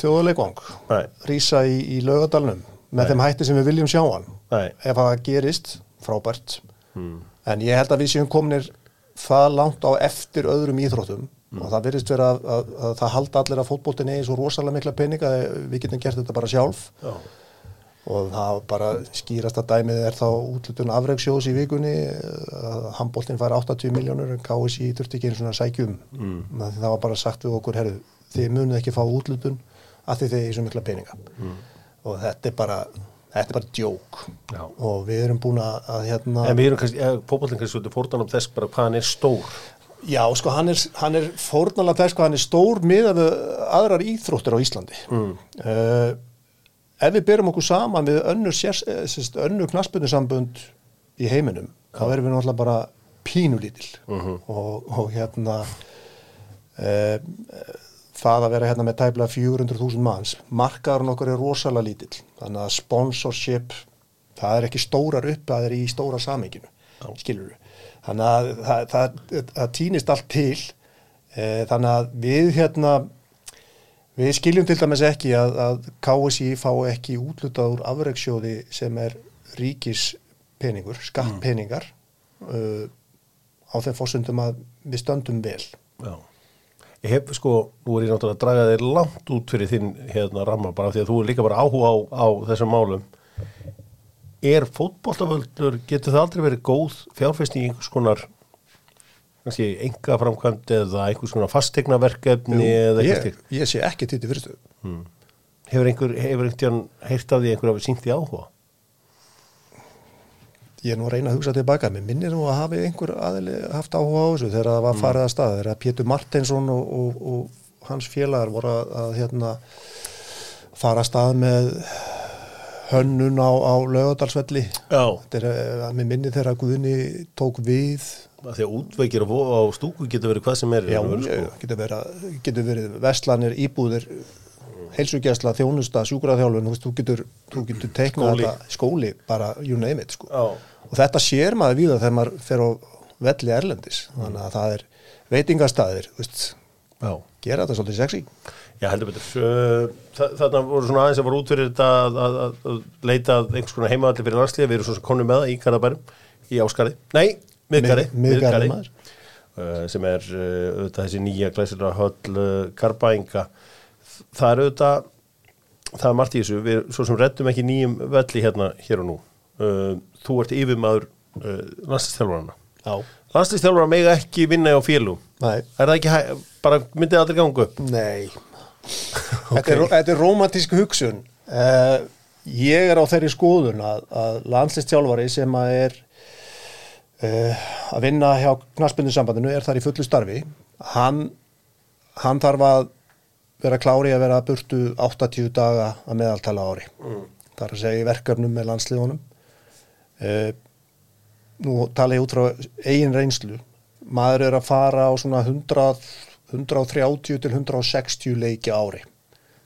þjóðuleikvang Nei. rísa í, í laugadalnum með þeim hætti sem við viljum sjá hann. Nei. Ef það gerist, frábært. mm. En ég held að við séum kominir það langt á eftir öðrum íþróttum og það virðist vera að, að, að það halda allir að fótboltin eigi svo rosalega mikla peninga við getum gert þetta bara sjálf já, og það bara skýrasta dæmið er þá útlutun afreiksjós í vikunni að handbóltinn fær 80 miljónur en KSI þurfti ekki einu svona sækjum mm. það var bara sagt við okkur herru, þið munið ekki fá útlutun að þið þið er svo mikla peninga mm. Og þetta er bara þetta er bara djók Já. og við erum búin að, að hérna en við erum kannski, fótbollin kannski svolítið fórtan um þess bara hvað hann er stór Já, sko, hann er, hann er fórnalega þess hvað hann er stór miðað aðrar íþróttir á Íslandi. Mm. ef við byrjum okkur saman við sérs- eh, önnur knaspunusambund í heiminum, þá erum við náttúrulega bara pínulítil og, og hérna uh, það að vera hérna með tæplega 400.000 manns, markaðurinn okkur er rosalega lítill, þannig að sponsorship, það er ekki stórar upp, það er í stóra samenginu, skilur við. Þannig að það, það, það, týnist allt til, uh, þannig að við hérna, við skiljum til dæmis ekki að, að KSI fá ekki útlutað úr afreiksjóði sem er ríkispeningur, skattpeningar uh, á þeim fórsöndum að við stöndum vel. Já. Ég hef sko, nú er ég náttúrulega að draga þér langt út fyrir þinn hérna ramma bara því að þú er líka bara áhuga á, á þessum málum. Er fótbollaföldur, getur það aldrei verið góð fjárfæsting í einhvers konar kannski enga framkvæmd eða einhvers konar fastegnaverkefni eða eitthvað ég, stíkt? ég sé ekki til því fyrirstöðu. Hefur einhver, hefur einhvern heirt af því einhver hafi sínt því áhuga? Ég er nú að reyna að hugsa tilbaka, mér minnir nú að hafi einhver aðili haft áhuga á þessu þegar það var farið að stað, þegar Pétur Martinsson og, og, og hans félagar voru að, að hérna, fara að stað með hönnun á, á er, eh, mér minnir þegar Guðni tók við, Því að útveikir á, stúku getur verið hvað sem er. í já, sko. getur, verið, getur verið vestlanir, íbúðir, heilsugjæsla, þjónusta, sjúkraþjálfun, þú getur, getur teiknað skóli, bara you name it, sko. Já. Og þetta sér maður víða þegar maður fer á velli erlendis þannig að það er veitingastæðir gera þetta svolítið sexy Já, heldur betur. Þa- Þarna voru svona aðeins að voru út fyrir þetta að, að, að, leita einhvers konar heimaðalli fyrir landslíða. Við erum svona konum með það í Garðabærum, í Áskarði. Nei, Miðgarði. Mið- Miðgarði, maður. Uh, sem er uh, auðvitað þessi nýja glæsilega höll uh, Garbainga. Það er auðvitað, það er margt í þessu. Við svo sem reddum ekki nýjum velli hérna hér og nú. Þú ert yfirmaður uh, landslíðstjálfarana. Já. Landslíðstjálfarana mega ekki vinna á félum. Er það ekki, bara myndið aldrei ganga upp? Nei þetta, er, þetta er romantísk hugsun uh, ég er á þeirri skoðun að, að landslistjálfari sem að er uh, að vinna hjá knarsbundusambandinu er þar í fullu starfi hann, hann þarf að vera klári að vera burtu 80 daga að meðaltala ári mm. þar að segja í verkefnum með landsliðunum uh, nú tala ég út frá eigin reynslu. Maður er að fara á svona 100, 130 til 160 leiki ári.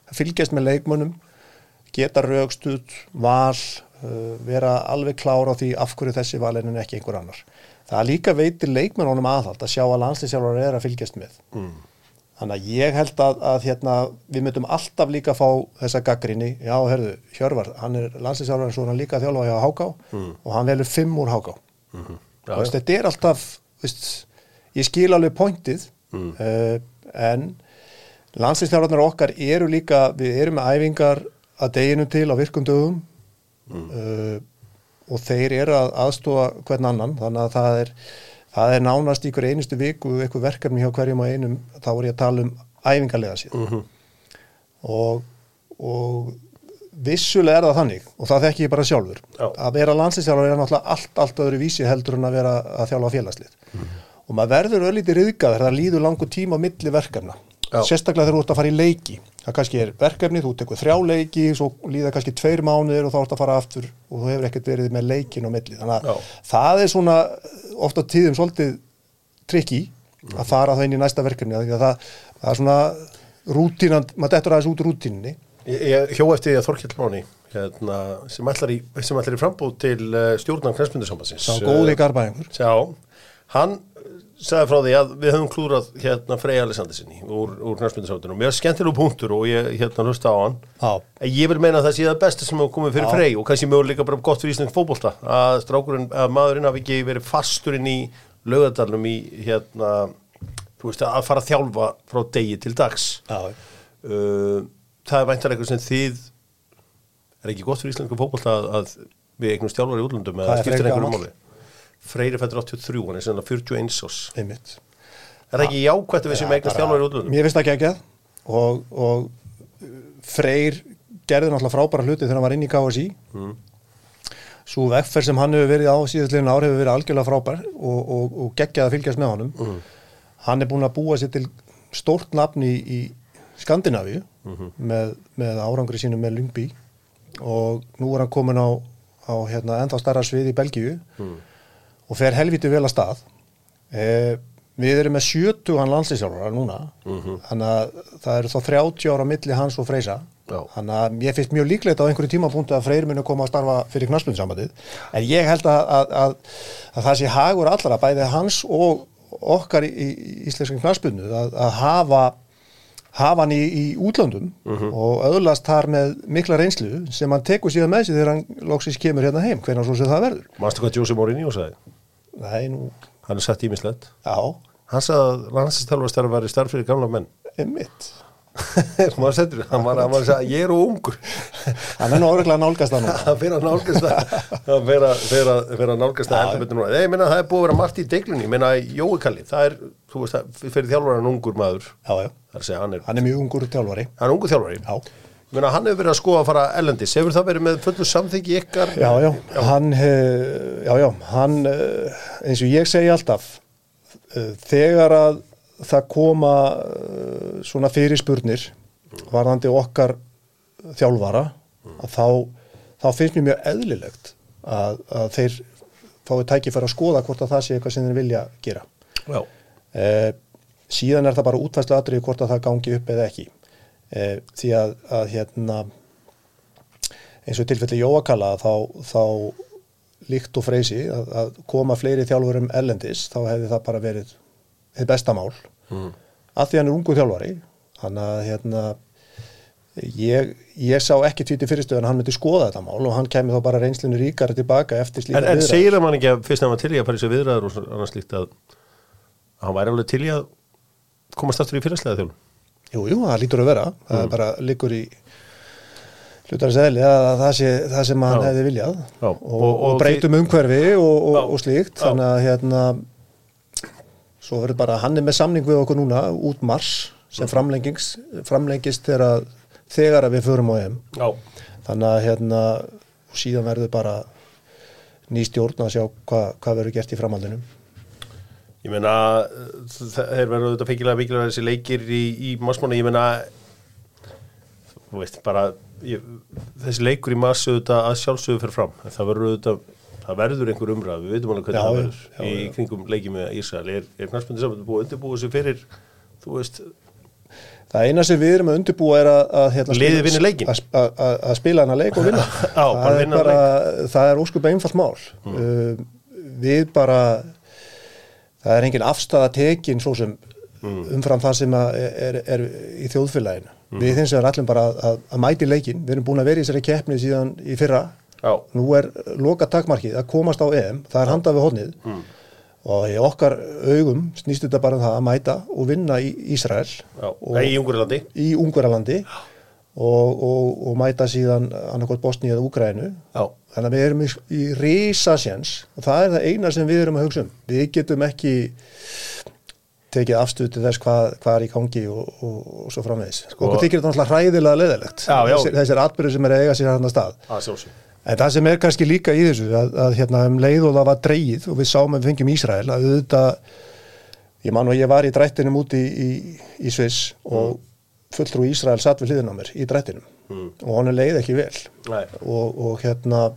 Það fylgjast með leikmönnum geta raukstuð, val uh, vera alveg klára á því af hverju þessi valin en ekki einhver annar. Það líka veitir leikmönnunum aðhald að sjá að landslýsjálfur er að fylgjast með. Mm. Þannig að ég held að, að hérna, við myndum alltaf líka fá þessa gaggrinni, já herðu, Hjörvar hann er landslýsjálfur en svo er hann líka að þjálfa hjá Háká mm. og hann velur fimm úr Háká -hmm. og veist, þetta er alltaf veist, ég skil alveg pointið Mm. uh, en landslýstjálfarnar okkar eru líka við erum með æfingar að deginu til á virkum dögum uh, og þeir eru að aðstóa hvern annan þannig að það er, það er nánast hver einustu viku eitthvað verkefni hjá hverjum og einum þá er ég að tala um æfingarlega síðan Mhm. og, og vissulega er það þannig og það þekki ég bara sjálfur Já. að vera landslýstjálfur er náttúrulega allt, allt öðru vísi heldur en að vera að þjálfa félagslið og maður verður öllítið riðgað þegar það líður langur tíma á milli verkefna Já. sérstaklega þegar þú ert að fara í leiki. Það kannski er verkefni, þú tekur þrjá leiki svo líða kannski tveir mánuðir og þá ert að fara aftur og þú hefur ekkert verið með leikin á milli. Þannig að Já. það er svona ofta tíðum svolítið trikki að fara það inn í næsta verkefni af því að það, það er svona rútínan, maður dettur aðeins út úr ég hjó eftir því að Þorkjell Máni hérna, sem ætlar í, í frambúð til uh, stjórnan knæspindusambansins sá góði garbæðingur Já, hann sagði frá því að við höfum klúrað hérna Frey Alessandersinni úr, úr knæspindusambandinu og mér er skemmtilegu punktur og ég hérna hlusta á hann. Já. en ég vil meina að það sé það besta sem hefur komið fyrir Já. Frey og kannski möguleika bara gott fyrir Íslands fótbolta að strákurinn, að maðurinn hafi ekki verið fasturinn í laugadalum í hérna, þú veist að fara að þjálfa frá degi til dags. Já, uh, það er væntar eitthvað sem þið er ekki gott fyrir íslenska fótbolta að, að við eignum stjálfar í útlöndum eða skiptir einhverju máli Freyri fættur 83, hann er sennilega 41 ás einmitt. Er það ekki jákvætt að við sem eignum stjálfar í útlöndum? Mér finnst það geggjað. Og, og uh, Freyr gerði náttúrulega frábæra hluti þegar hann var inn í KSI mm. Svo vegferð sem hann hefur verið á síðastlegin ár hefur verið algjörlega frábær og, og, og geggjað að fylgjast með honum. Hann er búin að búa sér til stórt nafn í, í Skandinavíu með, með árangri sínum með Lyngby. Og nú er hann komin á, á hérna, ennþá starra svið í Belgíu og fer helviti vel að stað. Eh, við erum með 70 hann landslýsjálfara núna þannig að það eru þá 30 ára milli hans og Freysa. Þannig að ég finnst mjög líklegt á einhverju tímapunktu að Freyr muni koma að starfa fyrir knaspunnsambandið en ég held að, að, að, að það sé hagur allra bæði hans og okkar í, í íslenskan knaspunnu að, að hafa hafa hann í, í útlöndum og öðlast þar með mikla reynslu sem hann tekur síðan með sig þegar hann loksins kemur hérna heim, hvernig svo sem það verður Manstu hvað Jose Mourinho sagði? Nei, nú, Hann er sett ímislegt. já, Hann sagði að landsinstalvarstarf var í starf fyrir gamla menn. einmitt Maður hann hann að segja, ég er ungur. hann er nú áreglega nálgast það núna Það fyrir að nálgast að, að, fyrir að nálgast það heldur betur núna. Nei, ég meina, það er búið að vera margt í deglunni. Meina, Jói Kalli, það er, þú veist, fyrir þjálfara ungur maður. já, já, Það að segja, hann er, hann er mjög ungur þjálfari hann er ungur þjálfari. já, Ég meina, hann hefur verið að skoða að fara ellendis. Hefur það verið með fullu samþyggi ykkar? já, já, hann eh, já, já, hann eh, eins og ég segi alltaf eh, þegar að það koma eh, svona fyrirspurnir varðandi okkar þjálfara að þá, þá finnst mér mjög eðlilegt að, að þeir fái tækifæri að skoða hvort að það sé eitthvað sem þeir vilja gera. Eh, síðan er það bara útfæslu atriði hvort að það gangi upp eða ekki eh, því að, að hérna eins og tilfelli Jóakalla þá, þá líkt og freysi að, að koma fleiri þjálfurum ellendis þá hefði það bara verið þið besta mál Mm. að því hann er ungu þjálfari þannig að hérna ég, ég sá ekki tvíti fyrirstöðan að hann myndi skoða þetta mál og hann kemur þá bara reynslinu ríkara tilbaka eftir slíka En, en viðræður. segir það mann ekki að fyrst að hann var til í að þessu viðræður og annars líkt að, hann væri alveg til í að komast aftur í fyrirslega þjálfum? Jú, jú, það lítur að vera. Það Mm. bara liggur í hlutarins eðli að það sé það sem hann hefði viljað Já, og, og- og, breytum umhverfi og, og, slíkt. Þannig að hérna, svo verður bara, hann er með samning við okkur núna út mars sem framlengings, framlengist þegar, þegar að við förum á EM. Já. Þannig að hérna, síðan verður bara ný stjórn að sjá hva, hvað verður gert í framhaldinu. Ég meina, þeir verður auðvitað feikilega mikilvæg þessi leikir í, í marsmáni, ég meina, þú veist, bara, ég, þessi leikur í mars auðvitað að sjálfsögðu fyrir fram, það verður auðvitað, það verður einhver umræð, við veitum alveg hvernig Já, það verður. já, í já. kringum leikið með Ísrael, er, er knarspöndi saman búið að undirbúið sig fyrir, þú veist, Það eina sem við erum að undirbúa er að, að, hérna, Liðið vinni leikinn. að, að, að, að spila hana leik og vinna. Bara það, er bara, það er óskup einfalt mál. Uh, við bara það er engin afstæða tekin svo sem umfram það sem að er, er, er í þjóðfélaginu. Við hins vegar ætlum bara að, að, að mæti leikin við erum búin að vera í þessari keppni síðan í fyrra já, nú er loka takmarkið að komast á EM það er handað við hodnið og í okkar augum snýst þetta bara um það að mæta og vinna í Ísrael já, í Ungurlandi, í Ungverjalandi. Og, og, og mæta síðan annarkot Bosni eða Úgrænu já, þannig að við erum í, risasjens og það er það eina sem við erum að hugsa um. Við getum ekki tekið afstöð til þess hvað, hvað er í gangi og, og, og svo framvegis. Sko, okkur þykir þetta náttúrulega hræðilega leðilegt þessir, þessir atbyrður sem er að eiga sér hann að stað. Að sjálfsögðu. En það sem er kannski líka í þessu að, að hérna um leið og það var dreigið og við sáum að við fengjum Ísrael að auðvitað ég man og ég var í drættinum úti í, í, í Sviss og fulltrú Ísrael satt við hliðin á mér í drættinum. Mm. og hann er leið ekki vel. Og, og hérna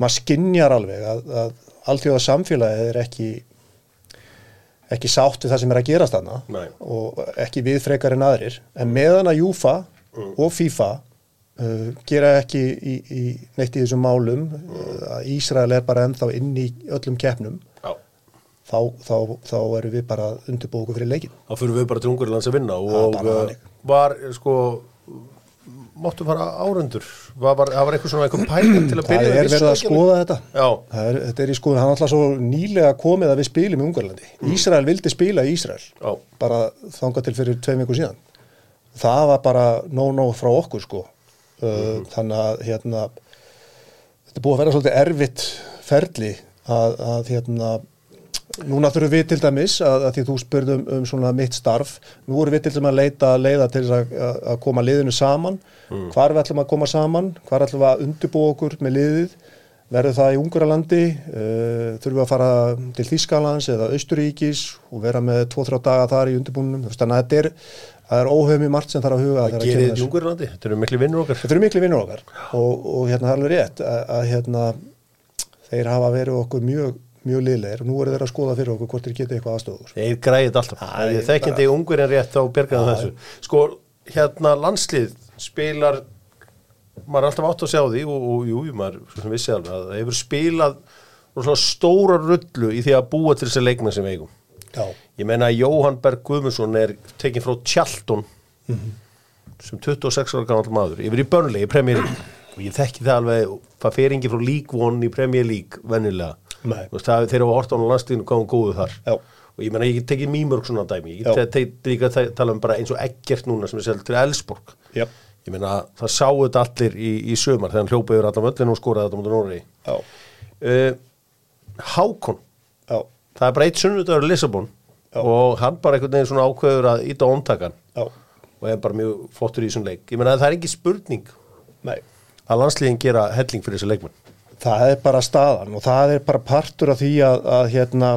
maður skinjar alveg að, að alltjóða samfélagið er ekki ekki sátt við það sem er að gerast Nei. og ekki við frekar en aðrir. En meðan að Júfa og FIFA uh, gera ekki í, í neitt í þessum málum uh, að Ísrael er bara ennþá inn í öllum keppnum já. þá, þá, þá erum við bara undirbúið okkur fyrir leikin þá fyrir við bara til Ungurlands að vinna og uh, þannig. var sko máttu fara árundur var, var, það var eitthvað svona eitthvað pæling til að það byrja er verið að skoða þetta já, Það er, þetta er í skoðun, hann alltaf svo nýlega komið að við spilum í Ungarlandi. Ísrael vildi spila í Ísrael, já, bara þangað til fyrir tveim viku síðan. Það var bara no-no frá okkur sko. Uh, Þannig að hérna, þetta er búið að vera svolítið erfitt ferli að, að hérna, núna þurfum við til dæmis að, að því þú spurðum um svona mitt starf, nú erum við til dæmis að leita leiða til að, að, koma liðinu saman, hvar við ætlum að koma saman, hvar ætlum við að undirbúa okkur með liðið verður það í Unguralandi, uh, þurfum við að fara til Þískalands eða Austuríkis og vera með 2-3 daga þar í undirbúnum. Þannig að þetta er, það er óhefum í margt sem þarf að huga. Það gerir Ungurlandi, þetta eru miklu vinnur okkar. Þetta eru miklu vinnur okkar og, og hérna það er alveg rétt að, að hérna, þeir hafa verið okkur mjög, mjög liðleir og nú eru þeir að skoða fyrir okkur hvort þeir geta eitthvað aðstöður. Þeir græði þetta alltaf. Það er þekkjandi í Ungurinn rétt á bergaðan þessu. Sko, hérna landslið spilar maður er alltaf átt að sjá því og, og jú, maður vissi alveg að það hefur spilað stóra rullu í því að búa til þessi leikmenn sem eigum Já. ég meina að Jóhann Berg Guðmundsson er tekinn frá Tjalton sem 26 ára gammal maður yfir í börnlegi í Premier League. Og ég þekki það alveg það fer ekki frá League One í Premier League vennilega það, þeir eru á hortan á landstíðinu hvað hún góðu þar. Já. og ég meina ég get tekið mýmörg svona dæmi. Ég get tekið tala um bara eins og ekkert núna sem er selgt til Elsborg Já. ég meina það sáu þetta allir í, í sömar þegar hann hljópa yfir allan völlin og skoraði þetta mútið Nóri uh, Hákon. Já. Það er bara eitt sunnudagur í Lissabon Já. og hann bara einhvern veginn svona ákveður að íta óntakan Já. og er bara mjög flottur í þessum leik ég meina það er ekki spurning Nei. að landsliðin gera helling fyrir þessi leikmenn Það er bara staðan og það er bara partur af því að, að hérna,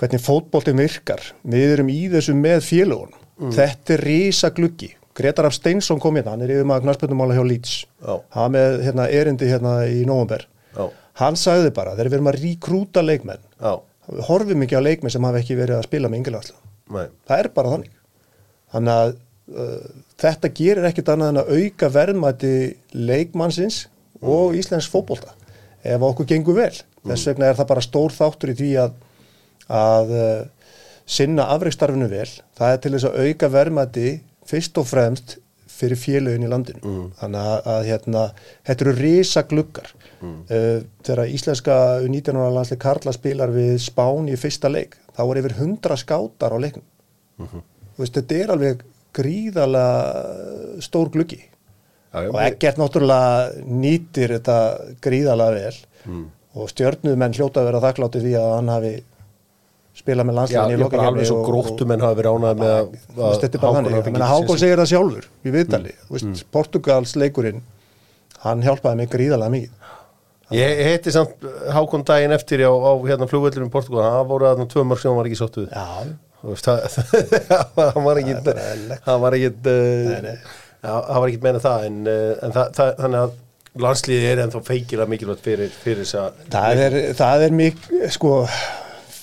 hvernig fótboltin virkar. Við erum í þessu með félagun. Þetta er rísa gluggi. Gretar af Steinsson kom hérna, hann er yfir maður knarspöndumála hjá Leeds. Hann með hérna, erindi hérna í nóvumber. Já. Hann sagði bara, þegar við erum að ríkrúta leikmenn, Já, við horfum ekki á leikmenn sem hafa ekki verið að spila með yngilagslu. nei, Það er bara þannig. Þannig að uh, þetta gerir ekkit annað en að auka verðmæti leikmannsins og Íslands fótbolta ef okkur gengur vel. Þess vegna er það bara stór þáttur í því að, að uh, sinna afreikstarfinu vel. Það er til þess að auka verðmæti fyrst og fremst fyrir félögin í landinu. Mm. Þannig að, að hérna, þetta eru risa gluggar. Mm. Uh, þegar íslenska 19. landsleik Karla spilar við Spán í fyrsta leik, þá er yfir 100 skátar á leiknum. Þú veist, þetta er alveg gríðalega stór gluggi Já, já, og ekkert náttúrulega nýtir þetta gríðalega vel og stjörnumenn hljóta að vera þakklátti því að hann hafi spilað með Já, landslegin í lokakefni alveg svo gróttum en hafa verið ánægð með þetta er bara þannig, hafi Hákon segir það sjálfur í viðtali, mm. veist, Portugals leikurinn hann hjálpaði mig gríðalega mikið. Ég heiti samt Hákon daginn eftir á, á hérna flugvöldunum í Portugal það voru þarna tvö mörg sem hann var ekki það- hann var ekki hann var ekki já, hann var ekki meina það en, en það, það, þannig að landsliði er ennþá feikilega mikilvægt fyrir, fyrir þess að það er, það er mikið, sko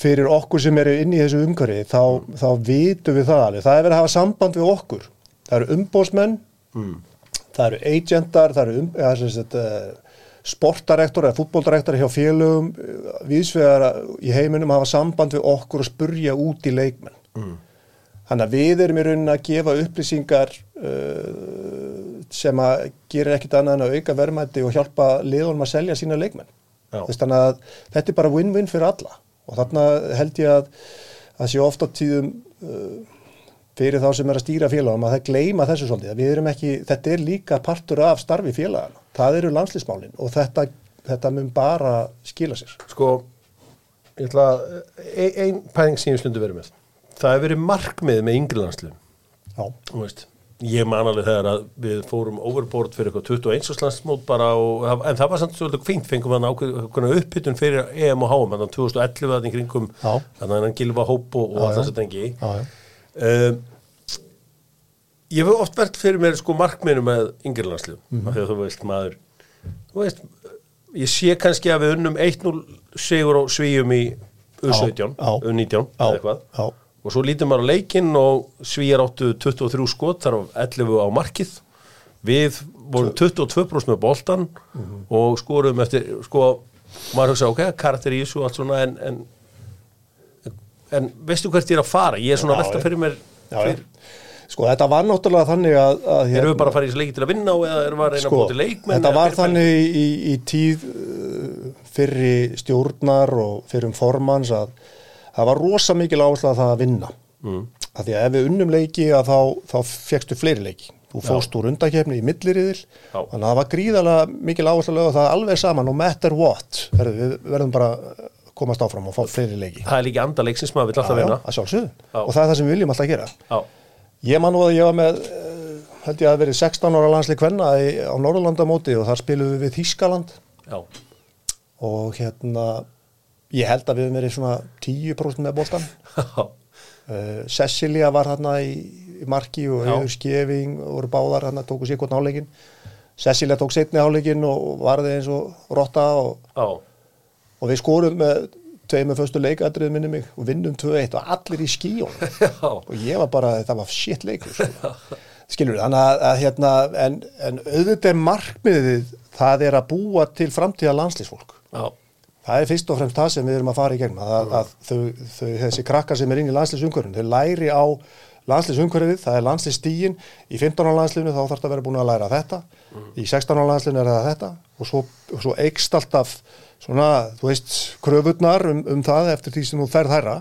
fyrir okkur sem eru inn í þessu umhverfi þá, þá vitum við það alveg. Það er verið að hafa samband við okkur. Það eru umbósmenn mm. það eru agentar, það eru um, ja, sagt, uh, sportarektor eða fútboldarektor hjá félögum. Viðsvegar í heiminum hafa samband við okkur og spurja út í leikmenn. Mm. þannig að við erum í rauninni að gefa upplýsingar uh, sem að gera ekkit annað en að auka verðmætti og hjálpa liðunum að selja sína leikmenn. Þannig að þetta er bara win-win fyrir alla og þarna held ég að það sé ofta tíðum uh, fyrir þá sem er að stýra félagum að það gleyma þessu svolítið, að við erum ekki þetta er líka partur af starfi félagana það eru landslýsmálin og þetta, þetta mun bara skila sér. Sko ég ætla að ein, ein pæling sem ég stundu verið með. Það hefur verið markmið með yngri landsliðum. Já, Þú veist, ég man alveg þegar að við fórum overboard fyrir eitthvað 21 landsmót bara og, en það var samt svolítið fínt, fengum við ákveðna upphittun fyrir EM og HM, þannig að 2011 þannig kringum, Já. þannig að hann gilfa hóp og, allt þess að tengi um, ég hef oft verið fyrir mér sko markmiðinu með af því að þú veist maður, þú veist ég sé kannski að við unnum 1-0 sigur og svíjum í U17, Já, já. U19 Já, eða eitthvað já. Og svo lítum maður á leikinn og svíjar áttu 23 skot þar af 11 á markið. Við vorum 22% með boltan Mhm. og skorum eftir sko, maður hugsa ok, karakter í þessu og allt svona en, en, en veistu hvert ég er að fara? Ég er svona Já, að velta fyrir mér Já, fyrir, Sko þetta var náttúrulega þannig að, að erum við bara að fara í þessu leiki til að vinna og eða erum við að reyna sko, að búti leikmenn þetta var er þannig í, í tíð uh, fyrri stjórnar og fyrrum formans að það var rosa mikil áhersla að það að vinna. Mm. að því að ef við unnum leiki þá, þá fegstu fleiri leiki. Þú fóst úr undakefni í milliriðil. Þannig að það var gríðalega mikil áhersla að það alveg saman no matter what. Við verðum bara komast áfram og fá fleiri leiki. Það er líka anda leiksins maður vill alltaf vinna. og það er það sem við viljum alltaf gera. Já, Ég man nú að ég var með, eh, held ég að verið 16 ára landsleik kvenna í, á Norðurlandamóti og þar spilum við við Þískaland já, og hérna ég held að við höfum verið svona 10% með boltan Já, uh, Cecilia var þarna í, í marki og Já. Eður Skeving voru báðar þarna tóku sér hvort náleikin Cecilia tók setni áleikin og varði eins og rotta og, og við skorum með tveið með föstu leikadrið minni mig og vinnum 2-1 og allir í skíjónum já, og ég var bara, það var shit leikur sko. skilur þannig að, að hérna, en, en auðvitað markmiðið það er að búa til framtíða landslýsfólk já, það er fyrst og fremst það sem við erum að fara í gegnum að, að þau, þau, þessi krakkar sem er inn í landslýsumkörun, þau læri á landslýsumkörfið, það er landslýsstígin í 15. landslýfinu þá þarf það að vera búin að læra þetta í 16. landslýfinu er það þetta og svo, svo eikst alltaf svona, þú veist, kröfurnar um, um það eftir því sem þú ferð hærra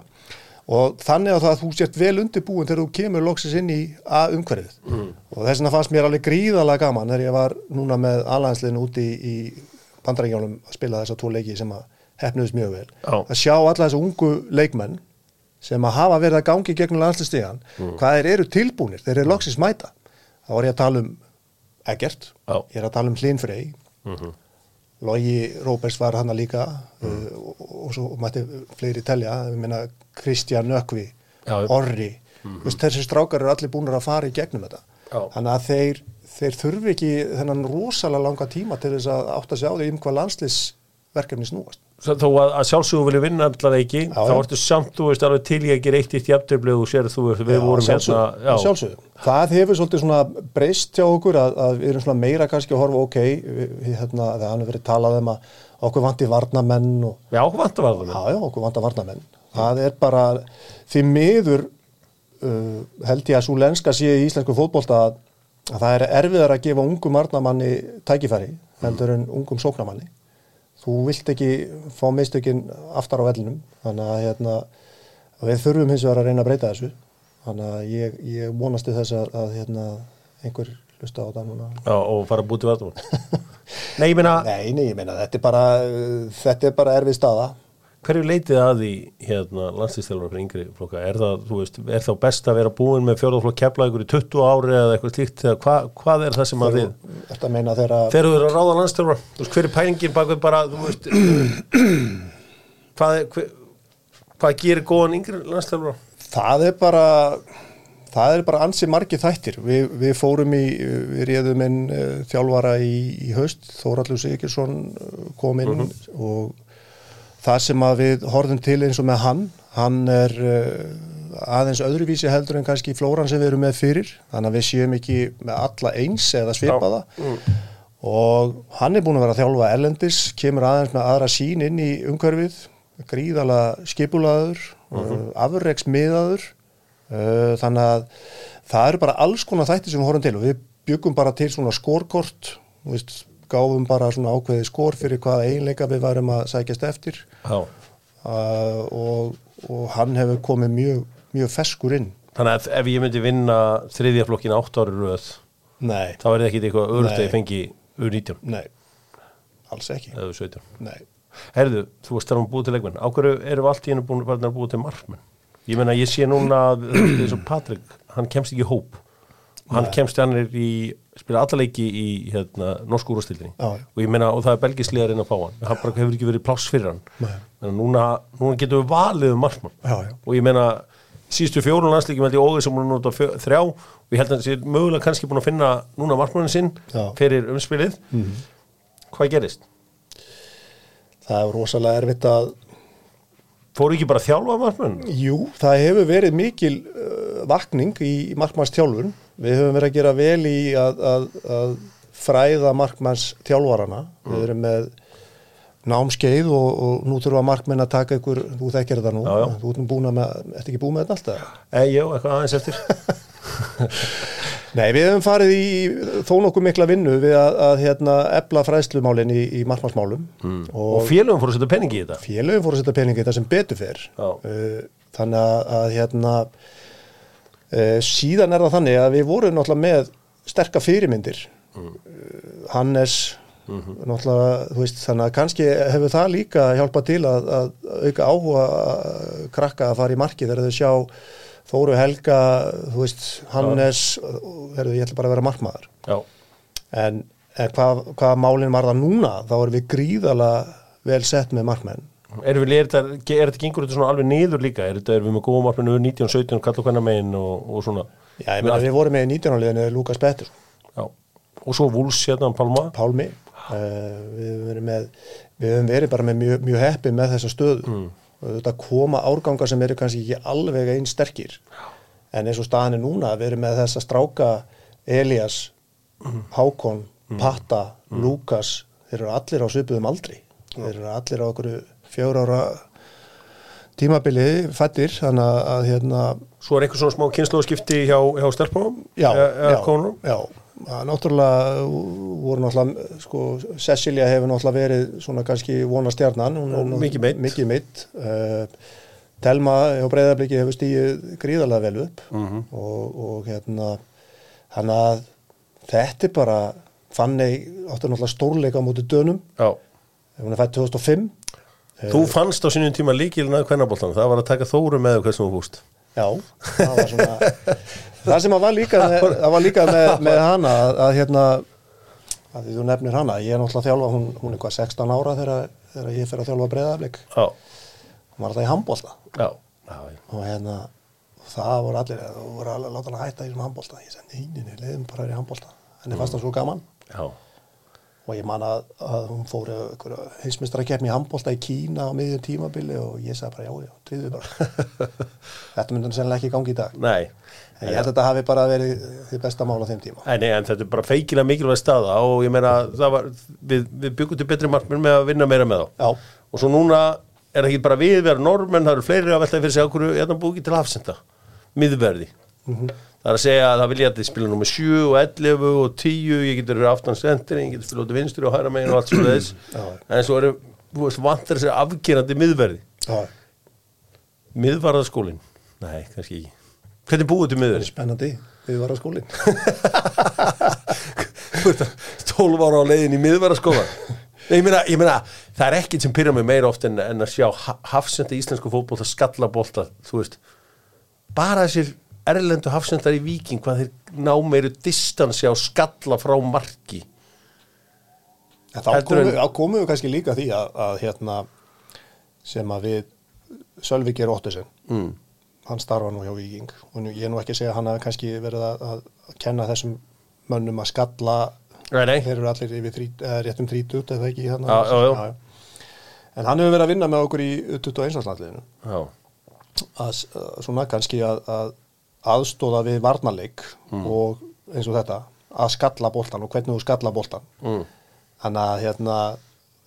og þannig að það að þú sért vel undirbúin þegar þú kemur loksins inn í að umhverfið mm. og þess vegna fannst mér alveg gríðalega gaman þegar ég var núna með alhansliðinu úti í, í bandarækjánum að spila þessa tvo leiki sem að hefnuðist mjög vel. Já. að sjá alla þessa ungu leikmenn sem að hafa verið að gangi gegnum landsliðstíðan hvað þeir eru tilbúnir, þeir eru loksins mæta. Þá var ég að tala um Eggert, Já. ég er að tala um Hlinfrey Logi Róberts var hann líka uh, og, og svo mætti fleiri telja, Kristján Nökvi, Já. Orri. Vist, þessi strákar eru allir búinir að fara í gegnum þetta. Já. þannig að þeir, þeir þurfi ekki þennan rosalega langa tíma til þess að átta sig á því um hvað landslisverkefni snúast þó að, að sjálfsögum vilja vinna allar leiki, Já, þá já. ertu samt, þú veist, alveg til ég eitt í jafntöflið og sér þú, við vorum hérna, já. sjálfsögðu. Það hefur svolítið svona breyst hjá okkur að, að við erum svona meira kannski að horfa ok, við, hérna, það hann hefur verið talað um að okkur vanti varnamenn og já, vantar var það já, já, okkur vantar varnamenn. Það er bara því miður uh, held ég að svo lenska sé í íslensku fótbolta að, að það er erfiðar að gefa ungum varnamanni tækifæri heldur en ungum sóknamanni. Þú vilt ekki fá mistökin aftar á vellinum þannig að hérna, við þurfum hins vegar að reyna að breyta þessu. Þannig að ég, ég vonast til þess að, hérna, einhver hlusta á það núna. Já, og fara að búti vartum. Nei, ég meina, Nei, nei, ég meina þetta er bara þetta er bara erfið staða hverju leitið að því hérna landslýstjálfur fyrir yngri flokka? Er það, þú veist, er þá best að vera búin með fjórðaflokk kepla ykkur í 20 ári eða eitthvað slíkt, eða hva, hvað er það sem að þið? Þegar þú eru að ráða landstjálfur, þú veist, hver er pælingin bak við bara, þú veist, hvað, er, hver, hvað gerir góðan yngri landstjálfur? það er bara það er bara ansi margi þættir við, við fórum í, við réðum inn uh, þjálfara í, í haust Þóraldur Sigirsson uh, kom inn og það sem við horfum til eins og með hann hann er uh, aðeins öðruvísi heldur en kannski flóran sem við erum með fyrir. Þannig að við séum ekki með alla eins eða svipaða og hann er búin að vera að þjálfa erlendis kemur aðeins með aðra sín inn í umhverfið gríðala skipulaður uh afreksmiðaður. Uh, þannig að það eru bara alls konar þætti sem við horfum til og við byggum bara til svona skórkort þú veist, gáfum bara svona ákveði skór fyrir hvaða eiginleika við varum að sækjast eftir uh, og, og hann hefur komið mjög, mjög feskur inn Þannig að ef ég myndi vinna þriðja flokkin átt ári röð, Nei, þá það ekki eitthvað örugt að Nei. ég fengi U19 nei, alls ekki eða U17. Nei, Herðu, þú varst þar um búið til leikmenn. Á hverju erum við allt í hennu búin að búið til markmenn? Ég meina, ég sé núna að Patrik, hann kemst ekki í hóp. Hann kemst, hann er í, spila alla leiki í hérna, norsku úrstildinni. Og ég meina, og það er belgisliðar inn að fá hann. Hann bara hefur ekki verið pláss fyrir hann. Að núna, núna getum við valið um já. Og ég meina, síðustu fjórun landsleikjum held ég óður sem hún nota fjö, þrjá og ég held að hann sé mögulega kannski búin að finna núna markmannin sinn Já. fyrir umspilið. Hvað gerist? það er rosalega erfitt að Fóru ekki bara að þjálfa markmann? Jú, það hefur verið mikil uh, vakning í markmannstjálfun. Við höfum verið að gera vel í að, að, að fræða markmannstjálfarana. Við erum með námskeið og, og nú þurfa markmenn að taka ykkur, þú þekkir þetta nú, Já, já. þú ert búin að með, ertu ekki búin með þetta alltaf? Eh, jú, eitthvað aðeins eftir. Nei, við höfum farið í þó nokkuð mikla vinnu við að, að hérna, ebla fræðslumálinn í, í markmannsmálum Mm. Og félögum fóru að setja peningi í þetta. félögum fór að setja peningi í þetta sem betur Já. uh, þannig að, að hérna síðan er það þannig að við vorum náttúrulega með sterka fyrirmyndir. Uh, Hannes náttúrulega, þú veist, þannig að kannski hefur það líka hjálpað til að, að auka áhuga að krakka að fara í markið. Þegar þau sjá Þóru Helga, þú veist, Hannes verður, ég ætla bara að vera markmaður. Já, en, en hvað, hvað málinn var það núna þá erum við gríðala vel sett með markmenn Er, þetta, er gengur þetta svona alveg niður líka? Er þetta, er við með góðum markmennu 19, 17, kalla hvernig megin og, og svona? Já, ég meina við vorum með í 19. liðinu Lukas Pettersson, Já. Og svo Wools hérna, Palma? Pálmi uh, við höfum verið með við höfum verið bara með mjög, mjög heppi með þessa stöðu Mm. þetta koma árgangar sem eru kannski ekki alveg einn sterkir en eins og staðan er núna við erum með þessa stráka Elias, Mm. Hákon Patta, Lukas þeir eru allir á svipuðum aldri þeir eru allir á okkur fjör ára tímabili fættir þannig að, að hérna Svo er einhver svona smá kynnslóðskipti hjá, hjá stelpunum? Já, eða já, konunum? já. Það náttúrulega voru náttúrulega, sko, Cecilia hefur náttúrulega verið svona kannski vona stjarnan. mikið meidd. Mikið meitt. Uh, Telma á breyðabliki hefur stíið gríðarlega vel upp Mhm. og, og hérna, hann að þetta er bara, þannig áttu náttúrulega stórleika á móti dönum, Já. hún er fætt 2005. Þú fannst á sínum tíma líkilin að kvennabóltan, það var að taka þóru með hvernig þú fúst. Já, það var svona það sem að var líka með, það var líka með, með hana að, að hérna að því þú nefnir hana, ég er náttúrulega að þjálfa hún, hún er hvað 16 ára þegar, þegar ég fer að þjálfa breyðaflik, Já. hún var alltaf í handbólta og hérna það voru allir, þú voru allir að láta hann hætta í þessum handbólta, ég segi neyninni, leiðum bara í handbólta, henni fannst það svo gaman. Já. Og ég man að, að hún fór heimsmyndstara keppni í handbólta í Kína á miðjum tímabili og ég sagði bara já, já, tríðu bara þetta myndi hann sennilega ekki gangi í dag Nei. En ég held að þetta hafi bara verið því besta mál á þeim tíma. Nei, nei, en þetta er bara feikilega mikilvæg staða og ég meina, var, við, við byggum til betri markminn með að vinna meira með þá. Já, Og svo núna er það ekki bara við vera normenn, það eru fleiri að velta fyrir sig ákvöru, ég er það búið ekki til afsenda, miðverði. Það er að segja að það vilja að þið spila nummer 7 og 11 og 10, ég getur verið aftan sendir, ég getur spila út í vinstri og hæra megin og allt svo þess. En svo eru, þú veist, vantar þessi afgerandi miðverði. já, Miðvarðaskólin? Nei, kannski ekki. Hvernig búið til það er miðverði? spennandi. Við varum skólinn. 12 ára á leiðin í miðvaraskóla ég meina, ég meina, það er ekkit sem pyrra mig meira oft en, en að sjá ha- hafsenda íslensku fótbolta skalla bolta, þú veist bara þessir erlendu hafsendar í viking, hvað þeir ná meiru distansi á skalla frá marki. Heldur komum við, kannski líka því að, að hérna sem að við Sölvi Geir Óttesen mm. hann starfa nú hjá Víking. Og nú, ég er nú ekki að segja að hann hafi kannski verið að, að, kenna þessum mönnum að skalla. Nei, þeir eru allir yfir þrít, eða réttum þrítut eða ekki hérna? Já, já, já. en hann hefur verið að vinna með okkur í 21. landsliðinu. Já, að, svona kannski að, að aðstóða við varnarleik og eins og þetta að skalla boltan og hvernig þú skalla boltan mm. þannig að hérna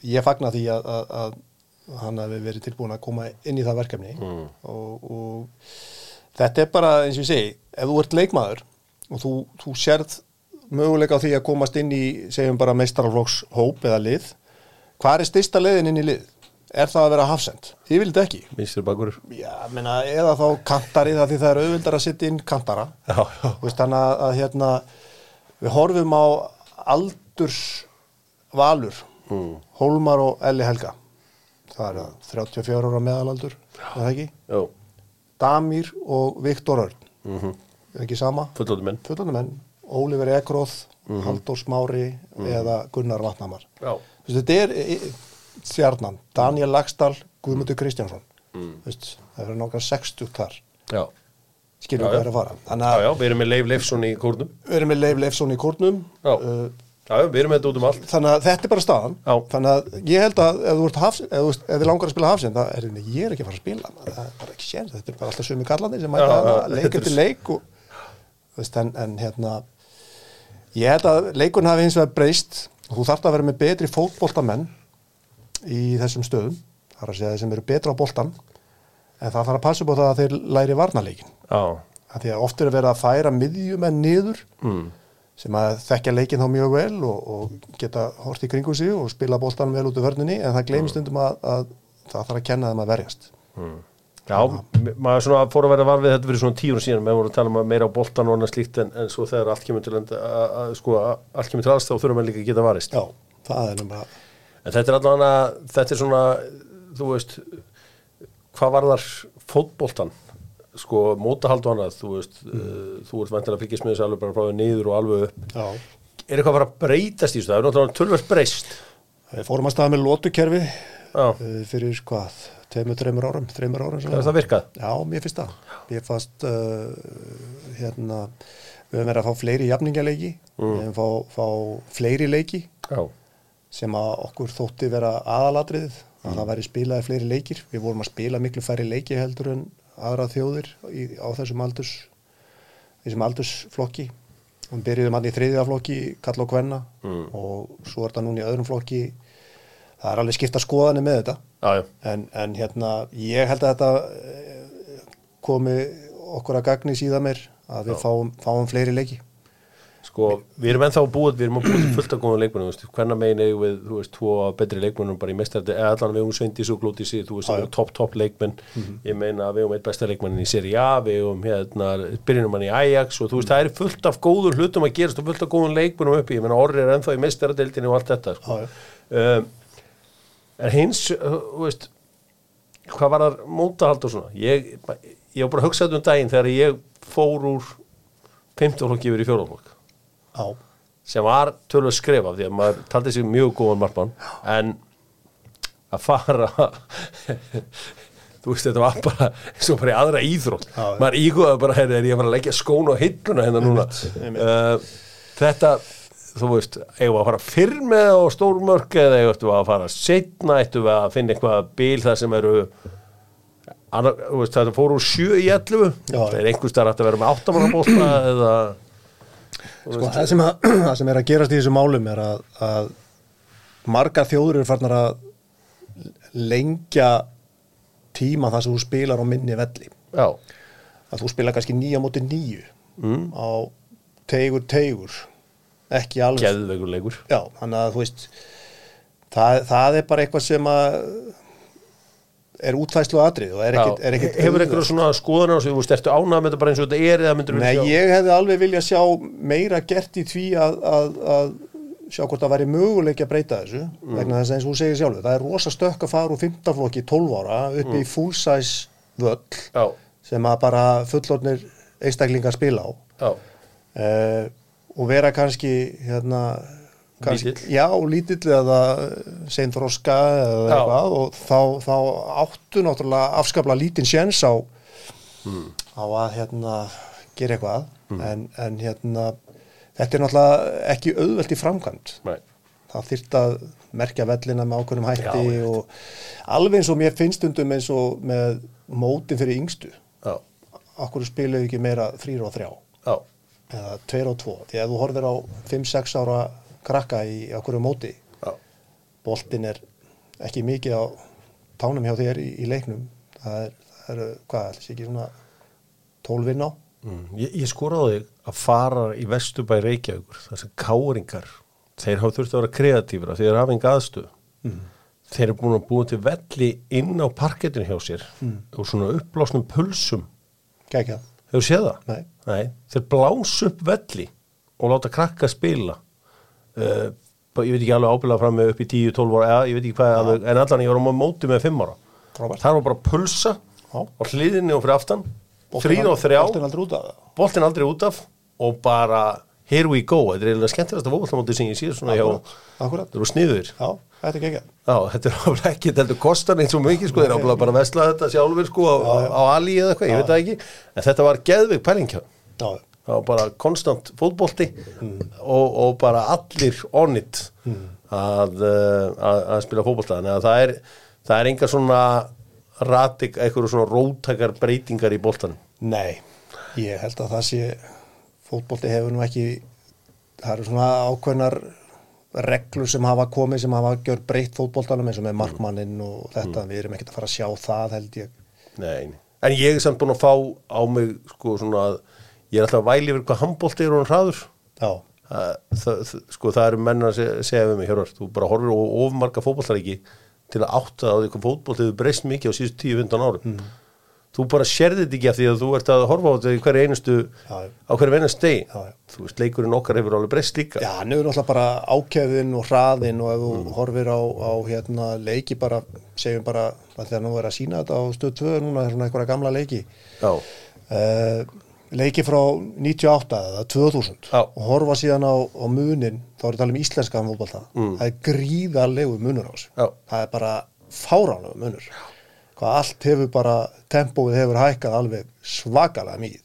ég fagna því að, að, að hann hefði verið tilbúin að koma inn í það verkefni Mm. og, og þetta er bara eins og ég segi ef þú ert leikmaður og þú, þú sérð möguleika á því að komast inn í segjum bara meistaraflokks hóp eða lið hvað er styrsta leiðin inn í lið? Er það að vera hafsend? Ég vil þetta ekki? Vinstri bakur Já, meina, eða þá kantari það því það er auðvildar að setja inn kantara. Já, já, veist, þannig að, að hérna, við horfum á aldurs valur mm. Hólmar og Elli Helga. Það er að 34 ára meðalaldur er það ekki? já. Damir og Viktor Örn. Mm er ekki sama? fullóttu menn. Fullanum menn, Óliver Ekroð Halldór Smári eða Gunnar Vatnamar. Já, þetta er e, e, stjarnan Daniel Lagstall, Guðmundur Kristjánsson. Mm. það eru nokkar 60 þar. Já, hvað já. er að fara. Þannig já, að já, við erum með Leif Leifsson í kórnum. Við erum með Leif Leifsson í kórnum. Uh, við um allt. Þannig að þetta er bara staðan. Já. þannig að ég held að ef þú hafs, ef, þú, ef þið langar að spila hafsinn það er ég er ekki að fara að spila það er bara ekki séns, þetta er bara alltaf sömu kallandi sem mæta að leik þetta eftir s- leik og, þú veist, en, en hérna ég held að leikurinn hafi hins vegar breyst. Og þú þarft að vera með betri fótboltamenn í þessum stöðum þar að segja þeir sem eru betra á boltan en það þarf að passa upp á það að þeir læri varnarleikin já, að því að oft er að vera að færa miðjumenn niður mm. sem að þekkja leikin þá mjög vel og, og geta hort í kringum sig og spila bóltan vel út af vörninni en það gleymist stundum að, að það þarf að kenna þeim að verjast. Já, maður svona fór að vera var við þetta fyrir svona tíur síðan, með voru að tala um að meira á boltan og annað slíkt en, en svo þegar allt kemur til enda, að, að, sko, að, allt kemur til þá þurfum við líka að geta varist. Já, það er bara en þetta er allavega, þetta er svona þú veist hvað var þar fótboltan sko, mótahald og annað þú veist, uh, þú ert vantilega að fylgjast með þessu alveg bara frá því niður og alveg upp Já, er eitthvað að fara að breytast í þessu, það er náttúrulega tölvöld breyst við fórum að staða með lótukerfi uh, fyrir hvað, tveimur, þreimur árum, þreimur árum. Hefur það virkað? Já, mér finnst það. Mér fannst, uh, hérna, við höfum verið að fá fleiri jafningaleiki, Mm. við höfum fá, fá fleiri leiki Já, sem að okkur þótti vera aðalatriðið, að Mm. það væri spilaði fleiri leikir. Við vorum að spila miklu færri leiki heldur en aðra þjóðir í, á þessum aldurs, þessum aldursflokki. Við byrjuðum hann í þriðja flokki, kall og kvenna Mm. og svo er þetta núna í öðrum flokki. Það er alveg skipta skoðanir með þetta. já, En, en hérna, ég held að þetta eh, komi okkur að gagni síðan mér að við fáum, fáum fleiri leiki. Sko, við erum ennþá búið, við erum að búið fullt af góðum leikmennum, þú veist, hvernig megin eigum við, þú veist, tvo betri leikmennum bara í mestarði, eða allan við eigum Sveindís og Glótísi, þú veist, já. eigum topp, topp leikmenn, ég meina að við eigum eitt besta leikmennin í Serie A, við eigum hérna, byrjunum hann í Ajax og þú veist, það er fullt af góður hlutum að gerast og fullt af góðum leikmennum uppi, ég meina Orri er ennþá í mestardeildinni og allt þetta, sko. Um, en hins, uh, veist, hvað var það mótahald og svona, ég, ég var bara að hugsa þetta um daginn þegar ég fór úr 15 flokki yfir í fjórðaflokk Já, sem var tölvöld skref af því að maður taldi sig mjög góðan markmann en að fara þú veist þetta var bara eins og bara í aðra íþrótt. Já. maður ígóða bara hérna er ég að að leggja skón og hilluna hérna núna? Uh, þetta þú veist, eigum við að fara fyrr með á stórmörk eða eigum við að fara setna, eittum við að finna eitthvað bíl þar sem eru annar, veist, þetta fór úr sjö í 11 Já. það er einhvers þar að vera með áttamannabólta eða sko, það sem, að, það sem er að gerast í þessum málum er að, að margar þjóður eru farnar að lengja tíma þar sem þú spilar á minni velli. já, Að þú spilar kannski nýja móti nýju Mm. á tegur tegur, ekki alveg. geðveikur leikur Já, þannig að þú veist það, það er bara eitthvað sem að er útfæslu atrið og er ekkit, er ekkit hefur eitthvað svona skoðan á sig, þú veist, ertu ánað með þetta bara eins og þetta er eða myndur Nei, ég hefði alveg viljað sjá meira gert í því að, að, að sjá hvort það væri möguleik að breyta þessu vegna þess að eins og þú segir sjálfur, það er rosa stökk að fara úr 15 flokki 12 ára upp í full size völl já, sem að bara fullornir einstaklingar spila á. Já, uh, og vera kannski hérna Lítill. já, lítill eða seinþroska eða Já. eitthvað og þá, þá áttu náttúrulega afskaplega lítinn séns á Hmm. á að hérna gera eitthvað. En, en hérna þetta er náttúrulega ekki auðvelt í framkvæmt nei, það þyrft að merkja vellina með ákveðnum hætti Já, og alveg eins og mér finnst stundum eins og með mótin fyrir yngstu. Já, okkur spiluðu ekki meira þrýr og þrjá? Já, eða tveir og tvo? Því að þú horfir á 5-6 ára krakka í okkur móti. Já, boltin er ekki mikið á tánum hjá þér í, í leiknum. Það er, það eru, hvað, þessi ekki svona 12 inn á? Mm. ég, ég skora á þig að fara í Vesturbæ Reykjavíkur, sem káringar þeir hafa þurft að vera kreatífra þeir hafa enga aðstöð Mm. þeir eru búin að búa til velli inn á parkettinu hjá sér og svona uppblásnum pulsum. Gækja, hefur séð það? Nei. þeir blás upp velli og láta krakka spila uh, ég veit ekki alveg ábyrðað fram með upp í 10-12 ára, ég veit ekki hvað alveg, en allan ég var á móti með 5 ára. Frábært. það var bara pulsa Já. á hliðinni og fyrir aftan. Boltinn þrýn og aldrei- þrjá. boltinn aldrei út af það boltinn aldrei út af og bara here we go, þetta er eiginlega skemmtilegasta fókvöldamóti sem ég sé það eru sniður Já, þetta er Já, þetta er áfælega ekki, þetta heldur kostar eins og mikið sko, þeir áfælega bara vesla þetta sjálfur sko á, á Ali eða eitthvað, ég veit það ekki. En þetta var geðvig pælingja. Já, það var bara konstant fótbolti og, og bara allir on it að, uh, að, að spila fótbolta. Þannig að það er, það er enga svona ratik, eitthvað svona rótækar breytingar í boltanum. Nei, ég held að það sé fótbolti hefur nú ekki það eru svona ákveðnar reglur sem hafa komið sem hafa gjör breytt fótboltanum eins og með markmannin og þetta, við erum ekkert að fara að sjá það held ég. Nei. en ég er samt búin að fá á mig sko svona að ég er alltaf að væli yfir hvað handbolti er hún hraður. Já, það, það, sko það eru menn að segja, við mig, Hjörvar, þú bara horfir á ofmarga fótbolltaríki til að átta á því hvað fótbolltið hefur breyst mikið á síðustu 10-15 árum. Þú bara sérði þetta ekki af því að þú ert að horfa á þetta í hverju einustu Já, á hverju einast degi. Já, já. þú veist, leikurinn okkar hefur alveg breyst líka. Já, hann hefur náttúrulega bara ákefðin og hraðin og ef þú horfir á, á hérna, leiki bara, segjum bara þegar nú er að sína þetta á stöð 2 núna, það leiki já, frá 98 eða 2000 Já. og horfa síðan á, á munin þá er að tala um íslenska fótbolta Mm. það er gríðarlegu munur á þessu Já. það er bara fáránlega munur hvað allt hefur bara tempóið hefur hækkað alveg svakalega mikið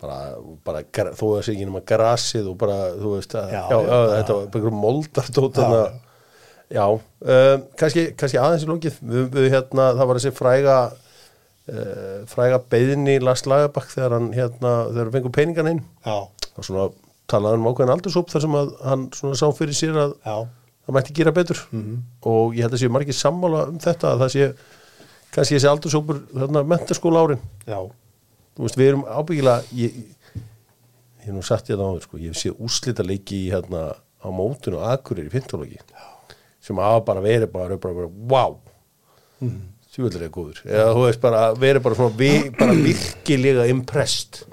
bara, bara þó að sé ekki nema grasið og bara, þú veist að, Já, já, já, já, já. þetta var einhverjum moldartótt Já, já, já um, kannski, kannski aðeins í lókið við, við hérna, það var þessi fræga uh, fræga beðni Lars Lagerbakk þegar hann hérna, þegar hann fengur peningan inn. Já, og svona talaði um ákveðin aldursóp þar sem að hann svona sá fyrir sér að já, það mætti gera betur. Og ég held að sé margir sammála um þetta að það sé kannski þessi aldursópur þarna mentaskóla árin. Já. Þú veist, við erum ábyggilega ég, ég hef nú sagt ég það áður sko, ég hef séð úrslita leiki hérna á mótun og akkurir í fintólogi sem hafa bara verið bara, bara, bara wow mm. Er góður. Eða þú veist bara verið bara svona vi, bara virkilega impressed.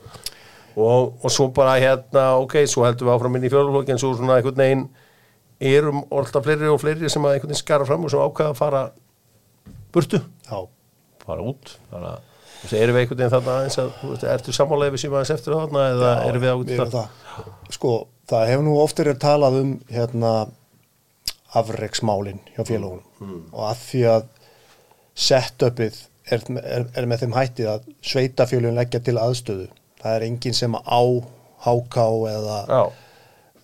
Og, og svo bara hérna ok, svo heldum við áfram inn í fjóluflokki en svo svona einhvern veginn erum alltaf fleiri og fleiri sem að einhvern veginn skara fram og sem ákveða að fara burtu. Já, fara út. Þannig að þú veist, erum við einhvern veginn þarna aðeins að þú veist, ertu sammálega við síma aðeins eftir þarna eða erum við ákveð við erum það. Sko, það hefur nú oftir er talað um hérna afreiksmálin hjá félagunum og að því að setupið er, er, er með þeim hættið að sveitafélugin leggja til aðstöðu. Það er enginn sem á háká eða Já,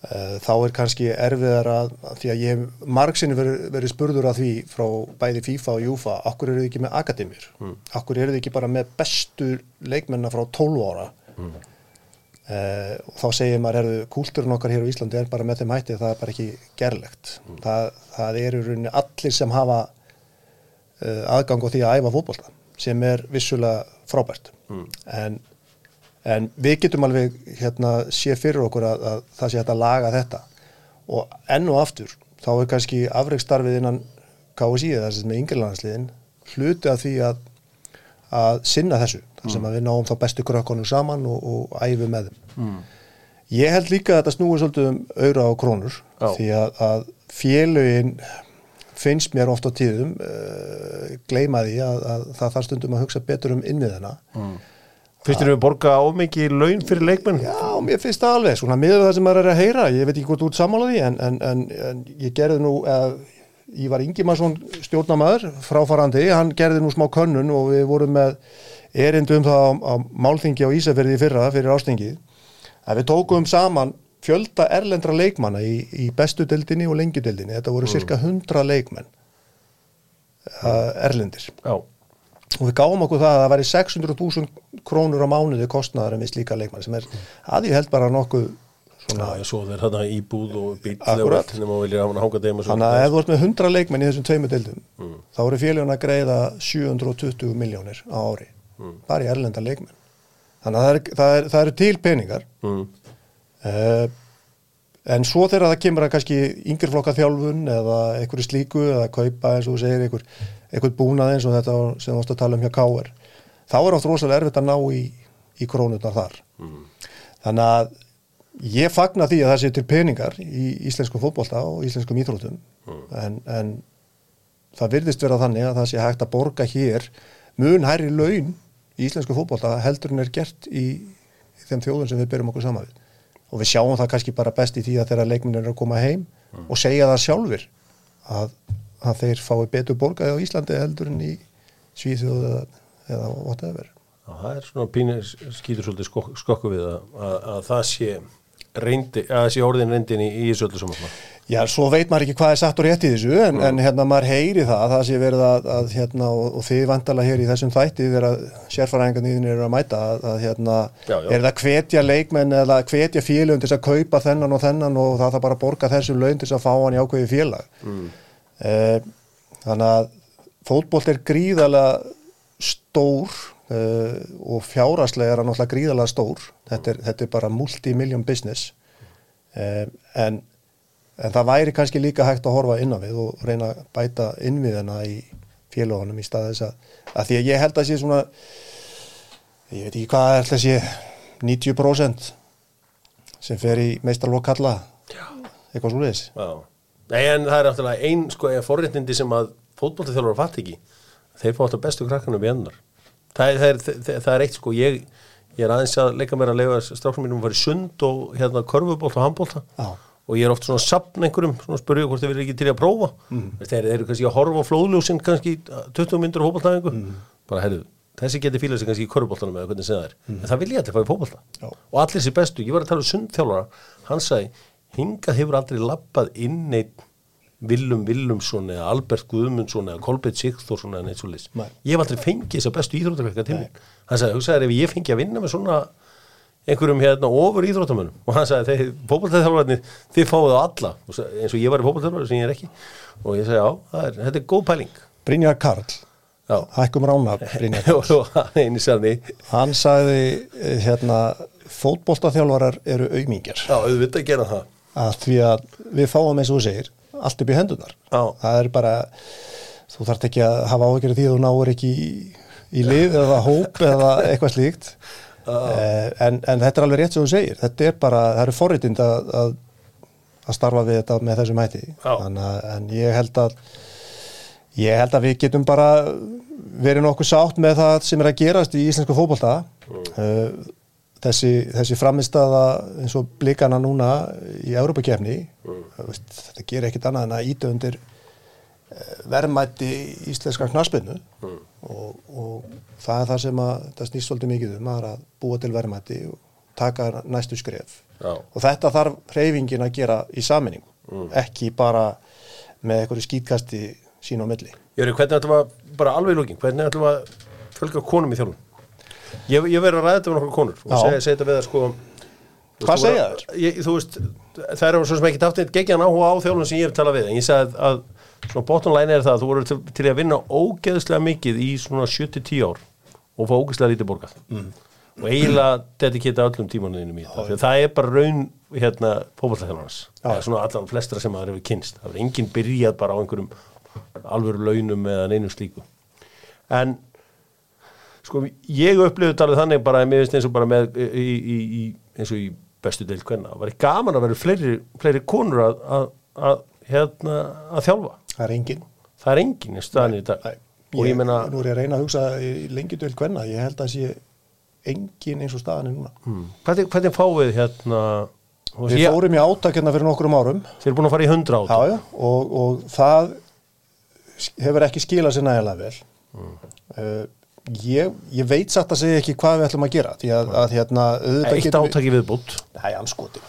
uh, þá er kannski erfiðar að, því að ég hef margsinni verið, verið spurður að því frá bæði FIFA og Júfa, akkur eru þið ekki með akademir? Mm. Akkur eru þið ekki bara með bestu leikmenna frá 12 ára? Mm. og þá segir maður, erðu, kúltúrin okkar hér á Íslandi er bara með þeim hætti að það er bara ekki gerlegt. Það, það eru rauninni allir sem hafa uh, aðgang á því að æfa fótbolta sem er vissulega frábært. En en við getum alveg hérna sé fyrir okkur að, að það sé hægt að laga þetta og enn og aftur þá er kannski afreikstarfið innan KSI eða þessi með yngirlandsliðin hluti af því að, að sinna þessu, þar sem að við náum þá bestu krökkunum saman og, og æfi með þeim mm. ég held líka að þetta snúi svolítið um auðra og krónur Já. því að, að félögin finnst mér oft á tíðum uh, gleyma því að, að það þarf stundum að hugsa betur um innviðina. Fyrst erum við borga ómikið laun fyrir leikmenn? Já, mér finnst það alveg, svona miður það sem maður er að heyra, ég veit ekki hvort út sammála því en, en, en, en ég gerði nú, eða, Ívar Ingimarsson stjórnamaður, fráfarandi, hann gerði nú smá könnun og við vorum með erindum það á, á málþingi á Ísafirði í fyrra fyrir ástingið, að við tókum saman fjölda erlendra leikmanna í, í bestu deildinni og lengjudeildinni, þetta voru cirka 100 leikmenn uh, erlendir. Já, og við gáum okkur það að það væri 600.000 krónur á mánuði kostnaður með slíka leikmann sem er að ég held bara nokkuð svona, já, svo þeir þarna íbúð og bíl og og svo þannig að ef þú ert með 100 leikmenn í þessum tveimu deildum þá eru félagin að greiða 720 miljónir á ári bara í erlenda leikmenn. Þannig að það, er, það, er, eru til peningar. Mm. Uh, en svo þegar það kemur að kannski yngreflokka þjálfun eða einhverju slíku eða kaupa eins og þú segir einhver, einhver búnað eins og þetta sem varst að tala um hjá Káir þá er oft rosalega erfitt að ná í, í krónutnar þar. Þannig að ég fagna því að það sé til peningar í íslenskum fótbolta og íslenskum íþróttum en, en það virðist vera þannig að það sé hægt að borga hér mun hærri laun í íslensku fótbolta heldur en er gert í, í þeim þjóðum sem við byrjum okkur saman við og við sjáum það kannski bara best í því að þeirra leikminn er að koma heim og segja það sjálfur að, að þeir fái betur borgaði á Íslandi heldur en í Svíþjóð eða, eða whatever. Það er svona pínir skýtur svolítið skok, skokku við að, að, að það sé reyndi, sé orðin reyndin í, í þessu öllu saman Já, svo veit maður ekki hvað er satt og rétt í þessu en, en hérna maður heyri það að það sé verið að, að hérna og, og þið vantala hér í þessum þætti þegar sérfæraengarnir eru að mæta að, að hérna Já, já. er það hvetja leikmenn eða hvetja félögum til að kaupa þennan og þennan og það þarf bara að borga þessu laun til að fá hann í ákveði félag mm. þannig að fótbolt er gríðalega stór uh, og fjáraslega er hann náttúrulega gríðalega stór þetta er, þetta er bara multi-million business um, en en það væri kannski líka hægt að horfa inn á við og reyna að bæta innviðina í félagunum í stað þess að, að því að ég held að sé svona ég veit ekki hvað er alltaf sé 90% sem fer í meistarlokk kalla. Eitthvað svo leiðis Já, Nei, en það er náttúrulega ein sko, eða forréttindi sem að fótboltaþjálfur fatt ekki. Þeir fá alltaf bestu krakkanum í ennar það það, það, það er eitt sko ég, ég er aðeins að leika mér að leifa stráknum mínum að fara í sund og hérna körfubólt og handbólta Já. Og ég er oft svona að sapna einhverjum svona að spurja hvort þeir verið ekki til að prófa. Mm. þeir eru kannski að horfa á flóðljósin kannski 20 myndur á fótballtæðingu bara heyrðu, þessi geti fílað sig kannski í körubóltanum eða hvernig sem það er, en það vil ég allir fá í Já. og allir sér bestu, ég var að tala um sundþjálfara. Hann sagði, hingað hefur aldrei lappað inn einn Willum Willumsson eða Albert Guðmundsson eða Kolbett Sigþórsson eða neitt svo leys Nei. ég hef aldrei fengið þess að bestu íþróttakveika til hann sagði, hugsaði ef ég fengi að vinna með svona einhverjum hérna ofur íþróttamönnum. Og hann sagði, þeir fótballtæðarþjálfarnir þið fáið á alla, eins og ég var í fótballtæðarþjálfari sem ég er ekki. Og ég segi, já, er, þetta er góð pæling. Brynjar Karl, hækkum rána Brynjar Karl, hann sagði eh, hérna, fótboltaþjálfarar eru auðmingjar já, auðvitað að gera það. Að því að við fáum eins og þú segir allt upp í hendunar Já. það er bara þú þarft ekki að hafa af því að þú náur ekki í, í lið eða hóp eða eitthvað slíkt en, en þetta er alveg rétt sem þú segir. Þetta er bara, það eru forritind að, að, að starfa við þetta með þessum hætti. Að- en ég held að ég held að við getum bara verið nokkuð sátt með það sem er að gerast í íslensku fótbolta. Mm. þessi, þessi framistaða eins og blikana núna í Európa-kefni veist, þetta gerir ekkit annað en að íta undir verðmætti íslenska knaspinu og, og það er það sem að það snýst svolítið mikið um að, að búa til verðmætti og taka næstu skref. Já. og þetta þarf hreyfingin að gera í saminningu ekki bara með einhverju skýtkasti sín á milli. Jöri, hvernig ætlum að, bara alveg í lókin, hvernig ætlum að fjölga konum í þjálfum? Ég, ég verið að ræða þetta með nokkur konur og segja, þetta við sko þú Hvað veist, segja Ég, þú veist, það er svo sem ekki eitt gegjan áhuga á þjálfum sem ég er að tala við en ég sagði að, að svona bottom line er það að þú voru til, til að vinna ógeðslega mikið í svona 7-10 ár og fá ógeðslega lítið borgað. Mm. og eiginlega dedikita öllum tímanuðinum í þetta, Því að það er bara raun hérna það er svona allan flestra sem maður hefur kynst það er enginn byrjað bara á einhverjum alvöru launum eða neinum slíku. En sko ég upplifði talið þannig bara mér eins og bara með í, í, í, eins og í bestu deild hvenna það væri gaman að vera fleiri, fleiri konur að, að, að, hérna, að þjálfa það er engin það er engin í staðan í dag og ég meina nú er ég að reyna að hugsa lengi döl hvenna ég held að sé engin eins og staðan er núna. Hmm, hvernig, hvernig fáið hérna þú veist, við ég, fórum í átakirna fyrir nokkrum árum. Þeir eru búin að fara í hundra át já, já, og, og það hefur ekki skilað sér nægilega vel. Uh, ég, ég veit satt að segja ekki hvað við ætlum að gera því að, að hérna eitt getum átaki viðbútt Nei, anskotin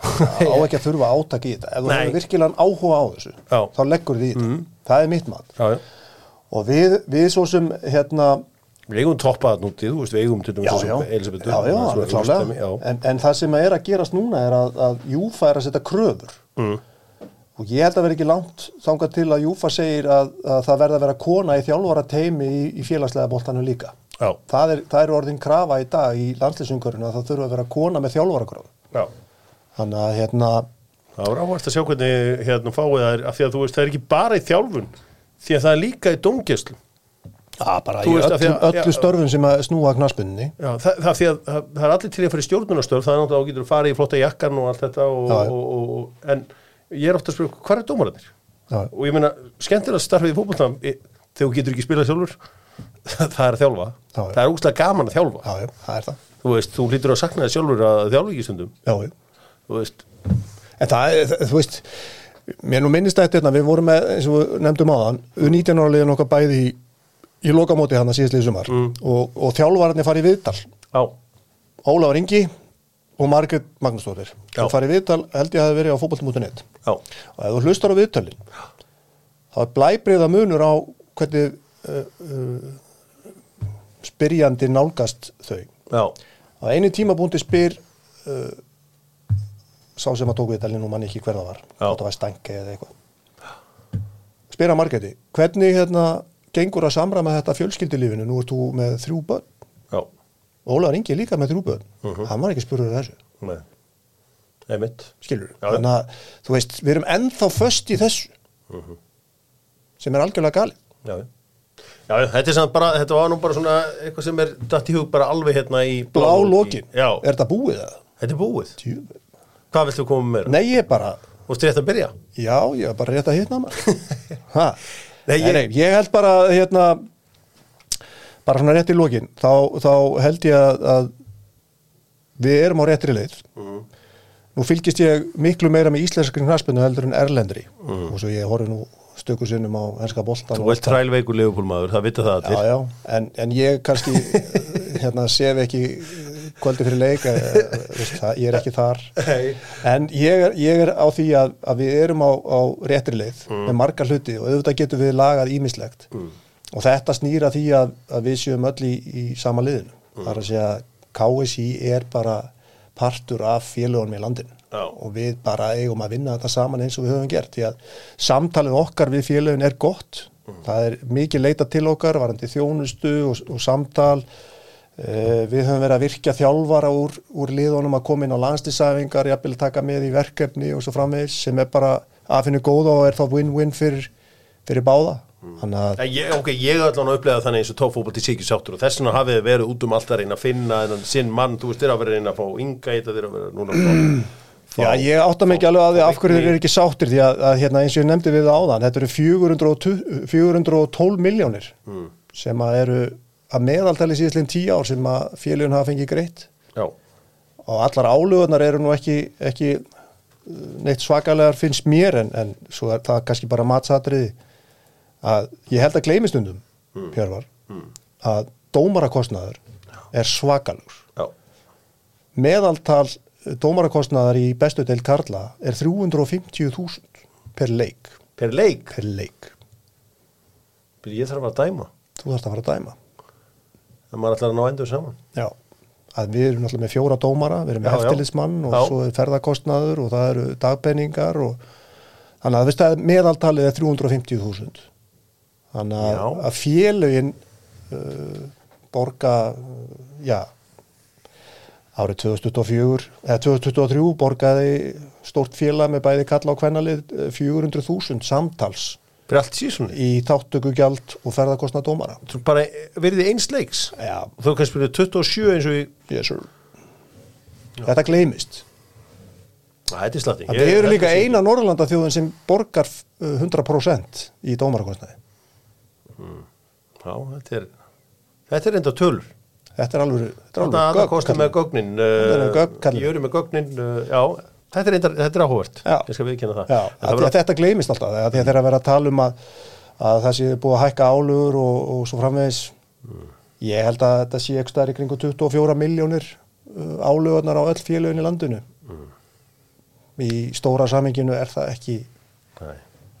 á ekki að þurfa átak í þetta. Ef þú hefur virkilega áhuga á þessu Já. Þá leggur þið í þetta, það er mitt mat. Já, já. og við, við svo sem hérna við eigum toppað nútið, þú veist, við eigum til dæmis klálega. já. en, en það sem er að gerast núna er að, að Júfa er að setja kröfur. Mm. og ég held að vera ekki langt þangað til að Júfa segir að, að það verða að vera kona í þjálfara teimi í, í félagslega boltanum líka. Það er, það er orðin krafa í dag í landslýsumkörinu að það þurfa að vera kona með þjálfara Já. Þannig að hérna Það var áhvert að sjá hvernig hérna fáið það er, af því að þú veist, það er ekki bara í þjálfun, því að það er líka í dómgæslu. Já, bara Þú í að- öllu já. störfum sem að snúa knaspunni Já, það, það, því að, það, það er allir til að fara í stjórnunastöf, það er náttúrulega að getur að fara í flotta jakkan og allt þetta, og, og, og, en ég er ofta að spyrja, hvað er dómarannir? Og ég meina, skemmtilega starfið í e- þegar þú getur ekki spilað sjálfur, það er að þjálfa. Já. Það er úslega gaman að þjálfa. Já, já, það er það Þú veist, þú hlýtur að sakna þér sjálfur að þjálfa ekki stundum. Þú veist, En það, þú veist, mér nú minnist þetta hérna, við vorum með, eins og við nefndum áðan, við 19 ára liðin okkar bæði í, í lokamóti hann að síðastliði sumar. Og, og þjálfararnir farið viðtal, já, Ólafur Ingi og Margrét Magnúsdóttir. Þú farið viðtal, held ég að það verið á já, og ef þú hlustar á viðtalin, þá er blæbriða munur á hvernig uh, uh, spyrjandi nálgast þau. já, Á einu tímabúndi spyr uh, sá sem að tók viðtalinn og mann ekki hver það var þetta var stænki eða eitthvað. Spyr að Margeti, hvernig hérna gengur að samræma þetta fjölskyldilífinu nú ert þú með þrjú börn. Já, Ólaður Ingi líka með þrjú börn. Mhm. hann var ekki spurður þessu, nei, skilur Já. þannig að þú veist, við erum ennþá föst í þessu. Mhm. sem er algjörlega galið. Já, já. þetta bara, þetta var nú bara svona eitthvað sem er datt í hug bara alveg hérna í blá lokin, Já, er þetta búið það? þetta er búið. Tjúfi. Hvað viltu koma meira? Nei, ég bara Þú veist rétt að byrja? Já, ég er bara rétt að hitna maður? Nei, ég- nei, ég held bara hérna bara svona rétt í lokin þá, þá held ég að, að við erum á réttri leið Mhm. nú fylgist ég miklu meira með íslenskri knaspinu heldur en erlendri og svo ég horfi nú stöku sinnum á henska boltan Þú ert trælveikur leifupólmaður, það vita það Já, allir já, en, en ég kannski hérna sef ekki kvöldi fyrir leik ég er ekki þar. En ég er, ég er á því að, að við erum á, á réttri leið með marga hluti og auðvitað getum við lagað ímislegt og þetta snýra því að, að við séum öll í, í sama liðinu. Það er að segja KSI er bara partur af félagunum í landinu. Já. og við bara eigum að vinna þetta saman eins og við höfum gert. Því að samtalið okkar við félagun er gott. Það er mikið leita til okkar varandi þjónustu og, og samtal við höfum verið að virkja þjálfara úr, úr liðunum að koma inn á landslisæfingar, jafnvel taka með í verkefni og svo framvegis sem er bara aðfinni góða og er þá win-win fyrir, fyrir báða. Þannig að, Ja, ég, ok, ég er allan að upplega þannig eins og tófóbalt í síkju sáttur og þess vegna hafið verið út um allt að reyna að finna þennan sinn mann, þú veist, þér að vera reyna að fá ynga í þetta, þér að vera núna að fá, fá já, ég átta ekki alveg að því af hverju þeir eru ekki sáttir því að, að hérna, eins og ég nefndi við áðan, þetta eru 420 412 miljónir sem að eru að meðaltali síðastlegin 10 ár sem að félagun hafa fengið greitt. Já, og allar álögunar eru nú ekki, ekki uh, neitt svakalegar finnst mér en, en svo er það kannski bara matsatriði að ég held að gleymi stundum Hjörvar að dómarakostnaður er svakalur já, meðaltal dómarakostnaðar í bestu deil Karla er 350.000 per leik. Per leik, per leik, ég þarf að dæma, þú þarfst að fara að dæma það maður ætlar að ná endur saman. já, að við erum náttúrulega með fjóra dómara við erum með eftirlitsmann og Já. svo er ferðakostnaður og það eru dagpenningar og þannig að að meðaltalið er 350.000 þannig að, að félögin uh, borga já árið 2024 eða 2023 borgaði stórt félag með bæði kalla á kvennalið uh, 400.000 samtals Fyrir allt sísunni, í þáttökugjald og ferðakostnað dómara. Þú bara verið eins leiks, já, og þú kannski spyrja 27 eins og í, yes þetta gleymist. Að þetta er slatti. Það eru líka eina Norrlanda þjóðin sem borgar uh, 100% í dómarakostnaði. Já, þetta er, þetta er enda tölur. Þetta er alveg, þetta er alveg að kosta með gögnin, Þetta er uh, gögn, kallinn. ég eru með gögnin, uh, já, þetta er, enda, þetta er áhugavert, Já. ég skal viðkynna það. Já, það að, að þetta gleymist alltaf. Að því að þeirra vera að tala um að, að það sé búið að hækka álugur og, og svo framvegis. Ég held að þetta sé ekki stær í kringu 24 miljónir uh, álugurnar á öll félögin í landinu. Í stóra saminginu er það ekki, Nei.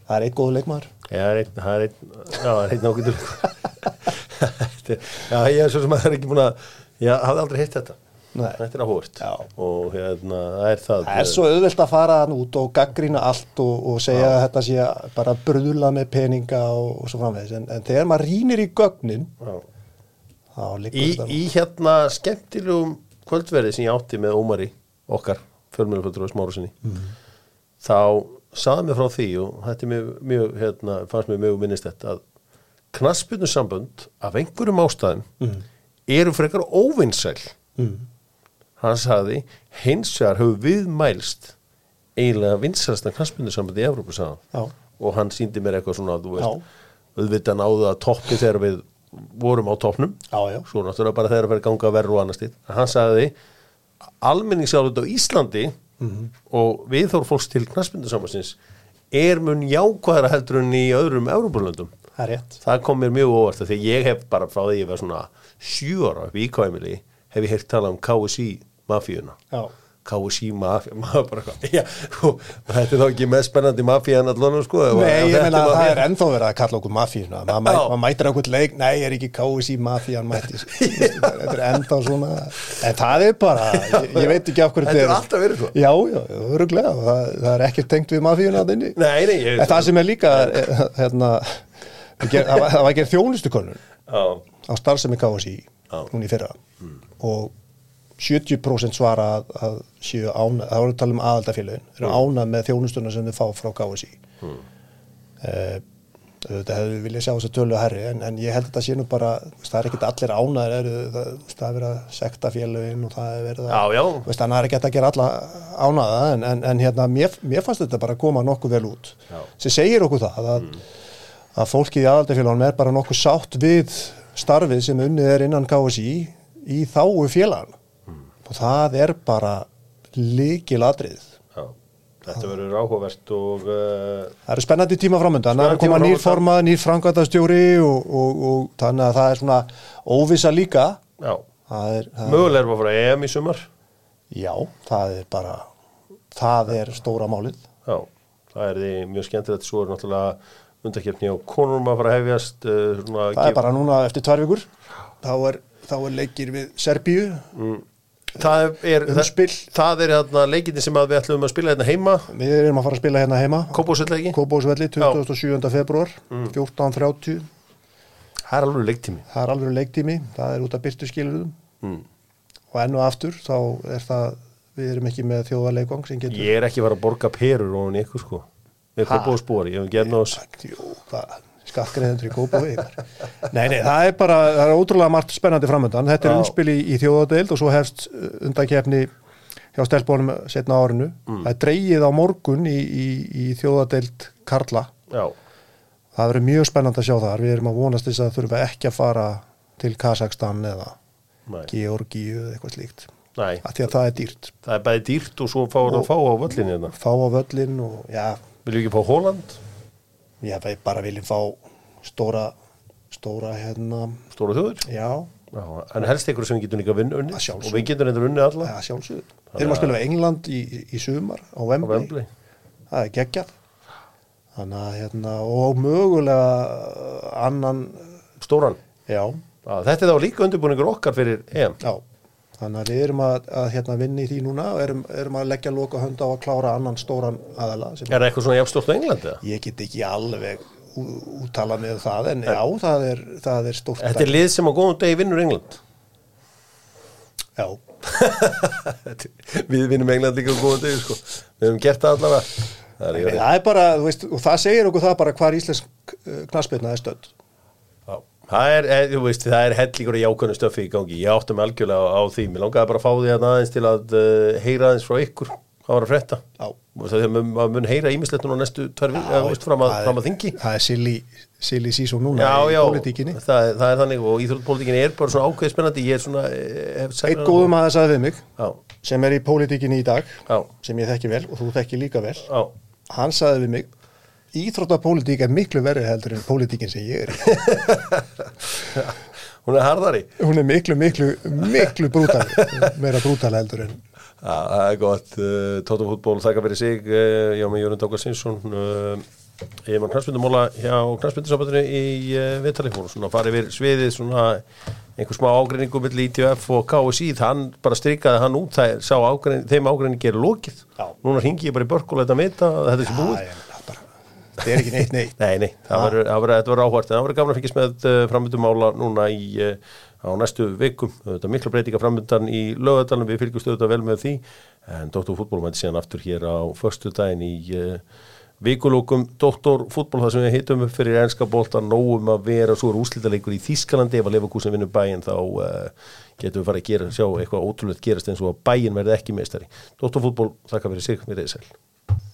það er eitt góðu leikmaður. Já, það er einn, það er er. Þetta er- já, ég er svo sem að það er ekki búin að, ég hafði aldrei hitt þetta. Nei. Þetta er. Já. Og hérna, það er það. Það er svo auðvelt að fara hann út og gaggrýna allt og, og segja að þetta sé bara bröðula með peninga og, og svo framvegis. En, en þegar maður rýnir í gögnin, Já. þá Í, þetta. í hérna skemmtilegum kvöldverði sem ég átti með Ómari, okkar, fjölmjöluföldur og smáru sinni, þá saði mér frá því og þetta mjög, mjög hérna, fannst mér mjög minnist þetta að knaspinu sambönd af einhverjum ástæðum eru frekar óvinnsæl Mm. Hann sagði hins vegar hefur viðmælst eiginlega vinsælsta knaspinu sambönd í Já. hann. og hann síndi mér eitthvað svona þú Já. veist, auðvitað náðu að toppi þegar við vorum á toppnum svo náttúrulega bara þegar að vera ganga verður og annars stíð hann sagði almenningsálut á Íslandi og viðþór fólks til knaspindusamansins er mun jákvæðara heldur en í öðrum Európulöndum Það það kom mér mjög óvart því að ég hef bara frá því ég var svona sjö ára upp í IKMili hef ég heyrt tala um KSI mafíuna. KSI mafíuna maður bara og þetta er þá ekki með spennandi mafían allan sko Nei, ég þetta er að það er ennþá verið að kalla okkur mafíuna. Maður mæ, mað mætir okkur leik, nei, er ekki KSI mafían mættis. þetta er ennþá svona. En það er bara, ég, ég veit ekki af hverju Þetta er alltaf verið svo. Já, já, öruglega. Það, það er ekkert tengt við mafíuna að inni. Nei, nei, ég- En það sem er líka, er, hérna, það var, það þjónustukönnun Já, á starfsemi núna í fyrra og 70% svara að, að séu ánað, það voru að tala um aðaldafélagin, eru ánað með þjónustuna sem þau fá frá KSI mm. þetta hefðu viljað sjá þess að tölu að herri en, en ég held að þetta sé nú bara það er ekkert allir ánaðir það, það er verið að sekta félagin og það er verið að þannig að það er ekki hægt að gera alla ánaða en, en, en hérna, mér, mér fannst þetta bara að koma nokkuð vel út. Sem segir okkur það að, að fólkið í aðaldafélagunum er bara nokkuð sátt við starfið sem unnið er innan KSI í þáu félagan og það er bara líkil atrið Já, þetta verður áhugavert og uh, Það eru spennandi tíma framöndan, það er að koma nýr formað, nýr framkvæmtastjóri og, og, og þannig að það er svona óvisa líka. Það er, að fara EM í sumar. Já, það er bara, það er stóra málið. Já, það er því mjög skemmtilegt. Svo er náttúrulega undakefni á konunum að fara að hefjast uh, Það er bara núna eftir tvær vikur, þá er, þá er leikir við Serbíu, það er, Umspil. það, það er hérna, leikinni sem að við ætlum að spila hérna heima við erum að fara að spila hérna heima, Kópásvelli, 27. februar, Mm. 14.30, það er alveg leiktími það er alveg leiktími, það er út af byrtu skilurðum mm. og enn og aftur þá er það, við erum ekki með þjóðarleikvang sem getur Ég er ekki að fara að borga perur og ykkur sko með Ha? Kópásbúari, ég hef gerð náðs Jú, það skattgreðendur í Kópaví Nei, nei, það er bara, það er ótrúlega margt spennandi framöndan, þetta er umspil í, í þjóðadeild og svo hefst undakefni hjá stelpónum setna árinu. Mm. það er dreigið á morgun í, í, í þjóðadeild Karla. Já, það verður mjög spennandi að sjá þar. Við erum að vonast þess að þurfa ekki að fara til Kazakstan eða næ, Georgíu eða eitthvað slíkt. Næ af því að það er dýrt. Það er bæði dýrt og svo fáur að fá á völlinni hérna. Fá á völlin og já, Viljum við ekki fá Hóland, við bara viljum fá stóra stóra hérna, stóra þjóður já Já, en helst ykkur sem við getum líka unni Að sjálfsögðu. og við getum reynda unni alla Já, sjálfsögur. Þeir eru að spila við England í, í, í sumar á Wembley. Það er geggjað. Þannig að hérna, og mögulega annan, Stóran já, Já, þetta er þá líka undirbúningur okkar fyrir EM já. Þannig að við erum að, að hérna, vinna í því núna og erum, erum að leggja loka hönd á að klára annan stóran aðala. Er það eitthvað svona jafnstórt á Englandi? ég get ekki alveg úttalað með það, en já, það er, það er stórt. Þetta er lið sem á góðum degi vinnur England Já, Við vinnum England líka á góðum degi sko. Við hefum gert það allavega Það er það er bara, þú veist, og það segir okkur það bara hvar íslensk knaspirna er stödd. Það er, eh, þú veist, það er hellingur í jákvæðinu stöfi í gangi. Ég áttum algjörlega á, því. Mér langaði bara að fá því að aðeins til að uh, heyra aðeins frá ykkur. Það var að Það er maður mun heyra ímislettun á næstu við, eða, veist, fram, að, að þingi. Það er silly, silly season núna Já, í pólitíkinni. það, það er þannig og íþróttpolítikinni er bara svona ákveð spennandi. Ég er svona... Eitt góðum aðeins að við mig Já, sem er í pólitíkinni í dag já, sem ég þekki vel og þú þekki líka vel já. hann saði við mig Íþróttapólitík er miklu verri heldur en pólitíkin sem ég er. Hún er harðari. hún er miklu, miklu, miklu brútal meira brútal heldur en það er gott. Uh, Tóttum fútból þakka fyrir sig. Uh, já, með Jörund Ákvar Sinsson. Uh, ég var knarspindumóla hjá knarspindusambandinu í uh, Vitali. Fór svona fara yfir sviðið svona einhver smá ágreiningu milli ITF og KSI. Þann bara strikaði hann út. Það er, sá ágreining, þeim ágreiningi er lokið. Já. Núna ringi ég bara í börk og leta mita að þetta er sem búið. Það er ekki neitt neitt. Nei, nei, það verður, þetta áhvert en það verður gaman að fylgjast með uh, framöndumála núna í, uh, á næstu vikum. Þetta er mikla breytinga framöndan í lögadalum við fylgjumst auðvitað vel með því. En Dóttor fútból mæti síðan aftur hér á förstu daginn í uh, vikulókum. Dóttor fútból það sem við heitum upp fyrir enska bolta nógum að vera. Svo er úslítaleikur í Þískalandi ef að Leverkusen vinnur bæinn þá uh, getum við farið að gera, sjá eitthvað ótrúlega gerast eins og að bæinn verði ekki meistari. Dóttor fútból, þakka fyrir sig, við reyðsæl